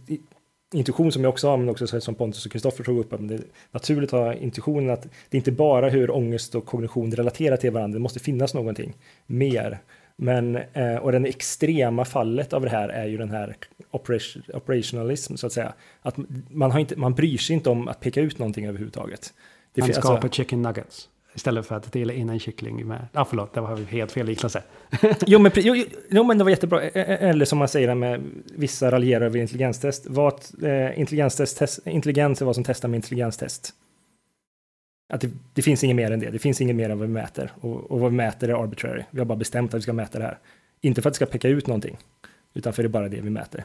intuition som jag också har, men också så- som Pontus och Kristoffer tog upp. att Det är naturligt att ha intuitionen att det inte bara hur ångest och kognition relaterar till varandra, det måste finnas någonting mer. Men, eh, och den extrema fallet av det här är ju den här operation, operationalism, så att säga. Att man, har inte, man bryr sig inte om att peka ut någonting överhuvudtaget. Det Man skapar alltså- chicken nuggets. Istället för att dela in en kyckling med... Ja, ah, förlåt, det var helt fel liknelse. jo, men, jo, jo, men det var jättebra. Eller som man säger med vissa raljerar över intelligenstest. Vad, eh, intelligenstest test, intelligens är vad som testar med intelligenstest. Att det, det finns inget mer än det. Det finns inget mer än vad vi mäter. Och, och vad vi mäter är arbitrary. Vi har bara bestämt att vi ska mäta det här. Inte för att det ska peka ut någonting, utan för det är bara det vi mäter.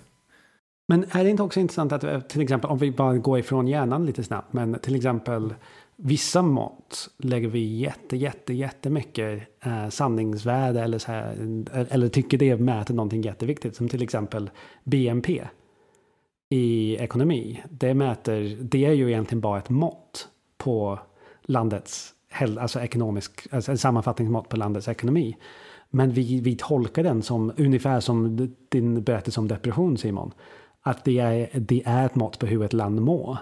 Men är det inte också intressant att eh, till exempel om vi bara går ifrån hjärnan lite snabbt, men till exempel vissa mått lägger vi jätte, jätte, jättemycket eh, sanningsvärde eller, så här, eller tycker det mäter någonting jätteviktigt, som till exempel BNP i ekonomi. Det mäter, det är ju egentligen bara ett mått på landets, alltså ekonomisk, alltså en sammanfattningsmått på landets ekonomi. Men vi, vi tolkar den som ungefär som din berättelse om depression Simon. Att det är, det är ett mått på hur ett land mår.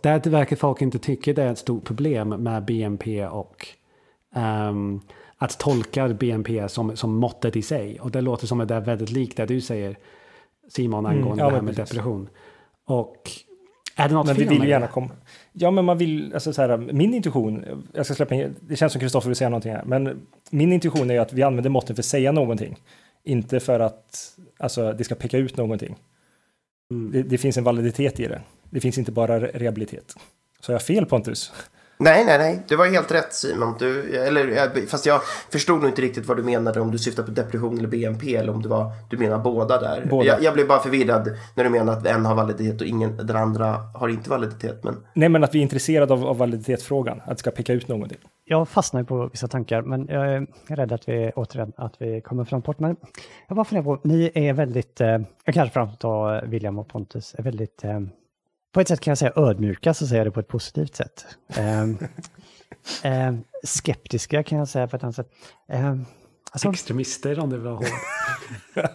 Där verkar folk inte tycka det är ett stort problem med BNP och um, att tolka BNP som, som måttet i sig. Och det låter som att det är väldigt likt det du säger Simon angående mm, ja, det här med precis. depression. Och är det något men fel vi vill med gärna komma. Ja, men man vill, alltså så här, min intuition, jag ska släppa in, det känns som Kristoffer vill säga någonting här, men min intuition är att vi använder måtten för att säga någonting, inte för att alltså, det ska peka ut någonting. Mm. Det, det, finns en validitet i det. Det finns inte bara rehabilitet. Så jag har fel Pontus? Nej, nej, nej. Du var helt rätt Simon. Du, eller, fast jag förstod nog inte riktigt vad du menade. Om du syftar på depression eller BNP eller om det var, du menar båda där. Båda. Jag, jag, blev bara förvirrad när du menar att en har validitet och ingen, den andra har inte validitet. Men... Nej, men att vi är intresserade av, av validitetsfrågan. Att det ska peka ut någonting. Jag fastnar på vissa tankar, men jag är rädd att vi återigen att vi kommer fram bort. Men jag bara funderar på, ni är väldigt, eh, jag kanske framför William och Pontus, är väldigt eh, på ett sätt kan jag säga ödmjuka, så säger jag det på ett positivt sätt. Eh, eh, skeptiska kan jag säga på ett annat sätt. Eh, alltså, Extremister om det var.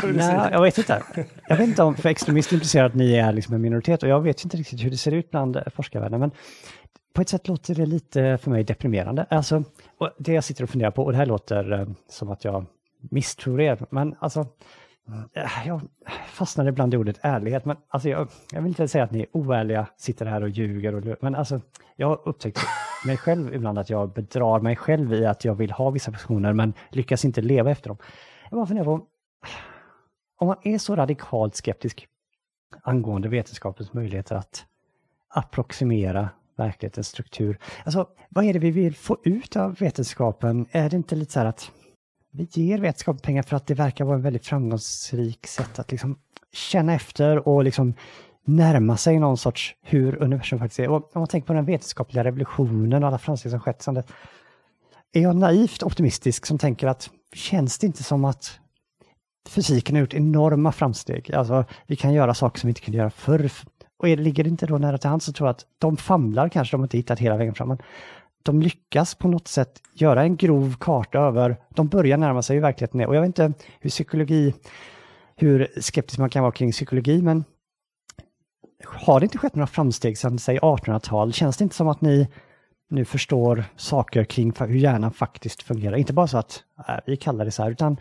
Nej, jag vet inte. Jag vet inte om, för extremister implicerar att ni är liksom en minoritet och jag vet inte riktigt hur det ser ut bland forskarvärlden. Men på ett sätt låter det lite för mig deprimerande. Alltså, det jag sitter och funderar på, och det här låter eh, som att jag misstror er, men alltså Eh, Eh, jag fastnar ibland i ordet ärlighet, men alltså jag, jag vill inte säga att ni är oärliga, sitter här och ljuger, och, men alltså jag har upptäckt mig själv ibland att jag bedrar mig själv i att jag vill ha vissa personer men lyckas inte leva efter dem. Jag bara funderar på, om man är så radikalt skeptisk angående vetenskapens möjligheter att approximera verklighetens struktur. Alltså, vad är det vi vill få ut av vetenskapen? Är det inte lite så här att vi ger vetenskap pengar för att det verkar vara en väldigt framgångsrik sätt att liksom känna efter och liksom närma sig någon sorts hur universum faktiskt är. Och om man tänker på den vetenskapliga revolutionen och alla framsteg som skett sedan dess. Är jag naivt optimistisk som tänker att känns det inte som att fysiken har gjort enorma framsteg? Alltså, vi kan göra saker som vi inte kunde göra förr. Och ligger det inte då nära till hands så tror jag att de famlar kanske, de har inte hittat hela vägen fram. Men de lyckas på något sätt göra en grov karta över, de börjar närma sig hur verkligheten är. Och jag vet inte hur psykologi, hur skeptisk man kan vara kring psykologi, men har det inte skett några framsteg sedan, säg 1800-tal? Känns det inte som att ni nu förstår saker kring hur hjärnan faktiskt fungerar? Inte bara så att äh, vi kallar det så här, utan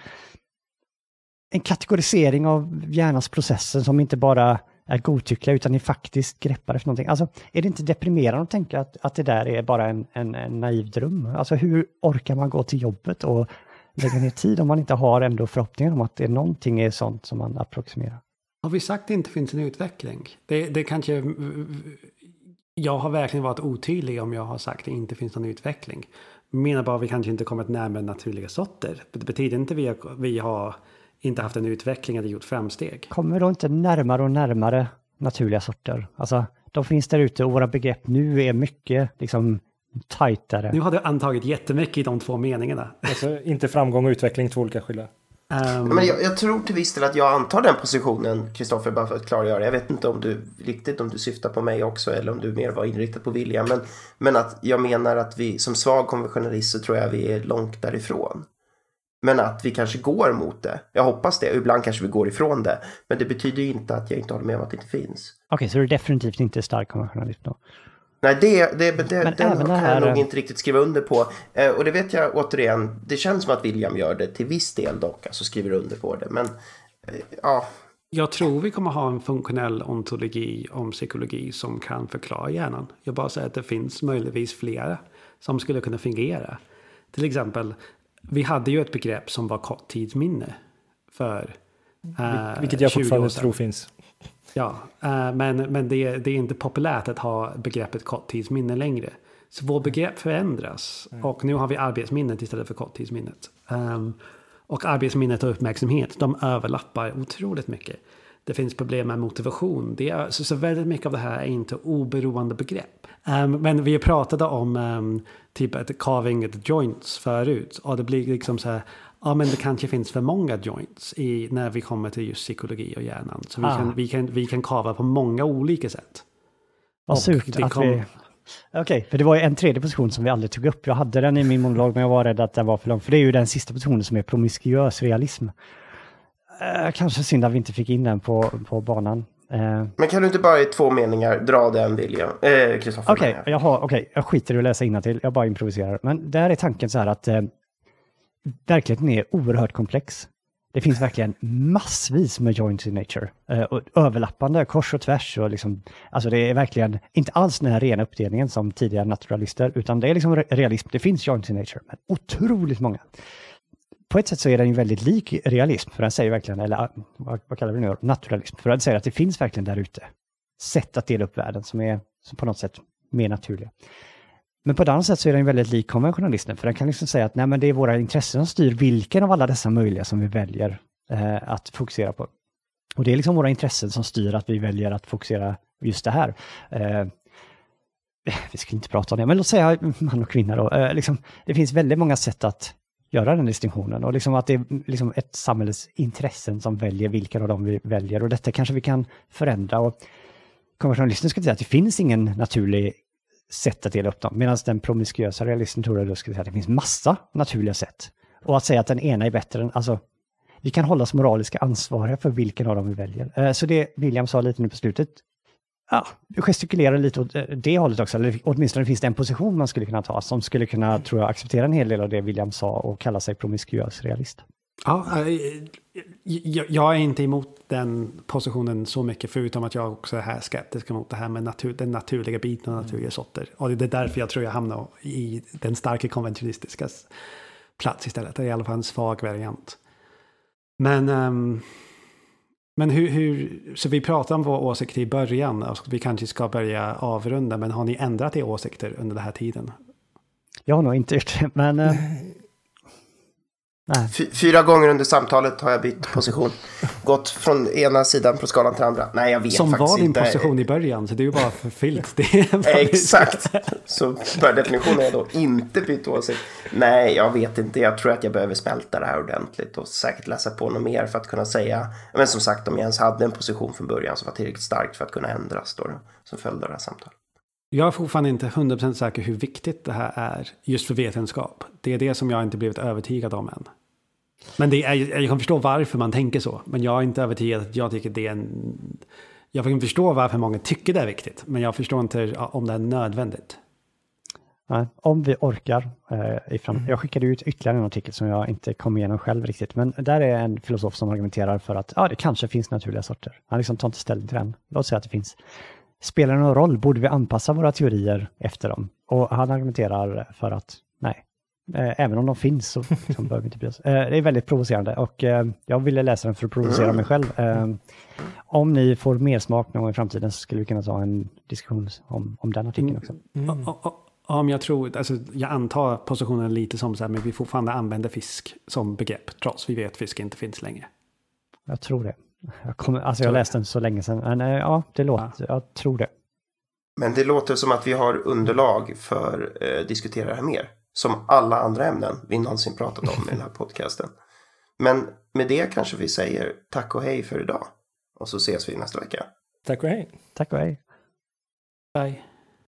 en kategorisering av hjärnans processer som inte bara är godtyckliga utan ni faktiskt greppar efter någonting. Alltså, är det inte deprimerande att tänka att, att det där är bara en, en, en naiv dröm? Alltså hur orkar man gå till jobbet och lägga ner tid om man inte har ändå förhoppningen om att det är någonting är sånt som man approximerar? Har vi sagt att det inte finns en utveckling? Det, det kanske... Jag har verkligen varit otydlig om jag har sagt att det inte finns någon utveckling. Jag menar bara att vi kanske inte kommit närmare naturliga sorter. Det betyder inte att vi, vi har inte haft en utveckling eller gjort framsteg. Kommer då inte närmare och närmare naturliga sorter? Alltså, de finns där ute och våra begrepp nu är mycket liksom tajtare. Nu har du antagit jättemycket i de två meningarna. Alltså inte framgång och utveckling, två olika skilda. Um... Men jag, jag, tror till viss del att jag antar den positionen, Kristoffer, bara för att klargöra. Jag vet inte om du riktigt om du syftar på mig också eller om du mer var inriktad på William. Men, men att jag menar att vi som svag konventionalist så tror jag vi är långt därifrån. Men att vi kanske går mot det. Jag hoppas det. Ibland kanske vi går ifrån det. Men det betyder ju inte att jag inte håller med om att det inte finns. Okej, okay, så det är definitivt inte stark konventionalism då? Nej, det, det, det, Men den kan det här- jag nog inte riktigt skriva under på. Eh, och det vet jag återigen, det känns som att William gör det till viss del dock, alltså skriver under på det. Men eh, ja, Jag tror vi kommer ha en funktionell ontologi om psykologi som kan förklara hjärnan. Jag bara säger att det finns möjligtvis flera som skulle kunna fungera. Till exempel, vi hade ju ett begrepp som var korttidsminne för eh, Vilket jag 20 år fortfarande tror finns. Ja, eh, men, men det, det är inte populärt att ha begreppet korttidsminne längre. Så vår begrepp förändras. Och nu har vi arbetsminnet istället för korttidsminnet. Ehm, och arbetsminnet och uppmärksamhet, de överlappar otroligt mycket. Det finns problem med motivation. Det är, så, så väldigt mycket av det här är inte oberoende begrepp. Ehm, men vi pratade om um, typ ett carving the joints förut. Och det blir liksom så här, ja men det kanske finns för många joints i, när vi kommer till just psykologi och hjärnan. Så vi, Ah. kan, vi, kan, vi kan kava på många olika sätt. Vad surt att kom- vi... Okej, för det var ju en tredje position som vi aldrig tog upp. Jag hade den i min monolog, men jag var rädd att den var för lång. För det är ju den sista positionen som är promiskuös realism. Eh, kanske synd att vi inte fick in den på, på banan. Eh, men kan du inte bara i två meningar dra den William? Eh, Kristoffer. Okej, menar jag. har- okej, jag skiter i att läsa till. jag bara improviserar. Men där är tanken så här att eh, verkligheten är oerhört komplex. Det finns verkligen massvis med joints in nature. Eh, och överlappande, kors och tvärs. Och liksom, alltså det är verkligen inte alls den här rena uppdelningen som tidigare naturalister, utan det är liksom re- realism. Det finns joints in nature, men otroligt många. På ett sätt så är den ju väldigt lik realism, för den säger verkligen, eller ah, vad, vad kallar vi det nu, naturalism, för den säger att det finns verkligen där ute sätt att dela upp världen som är som på något sätt mer naturliga. Men på ett annat sätt så är den väldigt lik konventionalismen, för den kan liksom säga att nej, men det är våra intressen som styr vilken av alla dessa möjliga som vi väljer eh, att fokusera på. Och det är liksom våra intressen som styr att vi väljer att fokusera just det här. Eh, vi ska inte prata om det, men låt säga man och kvinna då. Eh, liksom, det finns väldigt många sätt att göra den distinktionen och liksom att det är liksom ett samhälles intressen som väljer vilka av dem vi väljer och detta kanske vi kan förändra. Och konventionalisten skulle säga att det finns ingen naturlig sätt att dela upp dem, medan den promiskuösa realisten tror jag då skulle säga att det finns massa naturliga sätt. Och att säga att den ena är bättre än, alltså, vi kan hållas moraliska ansvariga för vilken av dem vi väljer. Eh, så det William sa lite nu på slutet, ja, vi gestikulerar lite åt eh, det hållet också, eller åtminstone finns det en position man skulle kunna ta som skulle kunna, tror jag, acceptera en hel del av det William sa och kalla sig promiskuös realist. Ja, eh, jag, är inte emot den positionen så mycket, förutom att jag också är här skeptisk mot det här med natur, den naturliga biten och naturliga sorter. Och det är därför jag tror jag hamnar i den starka konventionistiska plats istället. Det är i alla fall en svag variant. Men, ehm, men hur, hur, så vi pratade om vår åsikt i början, och vi kanske ska börja avrunda, men har ni ändrat era åsikter under den här tiden? Jag har nog inte gjort det, men... nej. Fyra gånger under samtalet har jag bytt position. Gått från ena sidan på skalan till andra. Nej, jag vet Som faktiskt var din inte. position i början, så det är ju bara förfyllt. Exakt. Så per definition har jag då inte bytt åsikt. Nej, jag vet inte. Jag tror att jag behöver smälta det här ordentligt och säkert läsa på något mer för att kunna säga. Men som sagt, om jag ens hade en position från början som var tillräckligt starkt för att kunna ändras då, då som följd av det här samtalet. Jag är fortfarande inte 100% säker hur viktigt det här är just för vetenskap. Det är det som jag inte blivit övertygad om än. Men det är, jag kan förstå varför man tänker så. Men jag är inte övertygad att jag tycker det är en... Jag kan förstå varför många tycker det är viktigt. Men jag förstår inte ja, om det är nödvändigt. Nej, om vi orkar. Eh, i fram- Jag skickade ut ytterligare en artikel som jag inte kom igenom själv riktigt. Men där är en filosof som argumenterar för att ja, det kanske finns naturliga sorter. Han liksom tar inte ställning till den. Låt säga att det finns. Spelar det någon roll? Borde vi anpassa våra teorier efter dem? Och han argumenterar för att nej. Eh, Även om de finns så liksom behöver vi inte bry oss. Eh, Det är väldigt provocerande och eh, jag ville läsa den för att provocera mig själv. Om ni får mer smak någon gång i framtiden så skulle vi kunna ta en diskussion om, om den artikeln också. Och, och, och, om jag tror, alltså jag antar positionen lite som så här, men vi fortfarande använder fisk som begrepp, trots vi vet att fisk inte finns längre. Jag tror det. Jag, kommer, alltså jag läste den så länge sedan. Men ja, det låter, jag tror det. Men det låter som att vi har underlag för att eh, diskutera det här mer. Som alla andra ämnen vi någonsin pratat om i den här podcasten. Men med det kanske vi säger tack och hej för idag. Och så ses vi nästa vecka. Tack och hej. Tack och hej. Bye.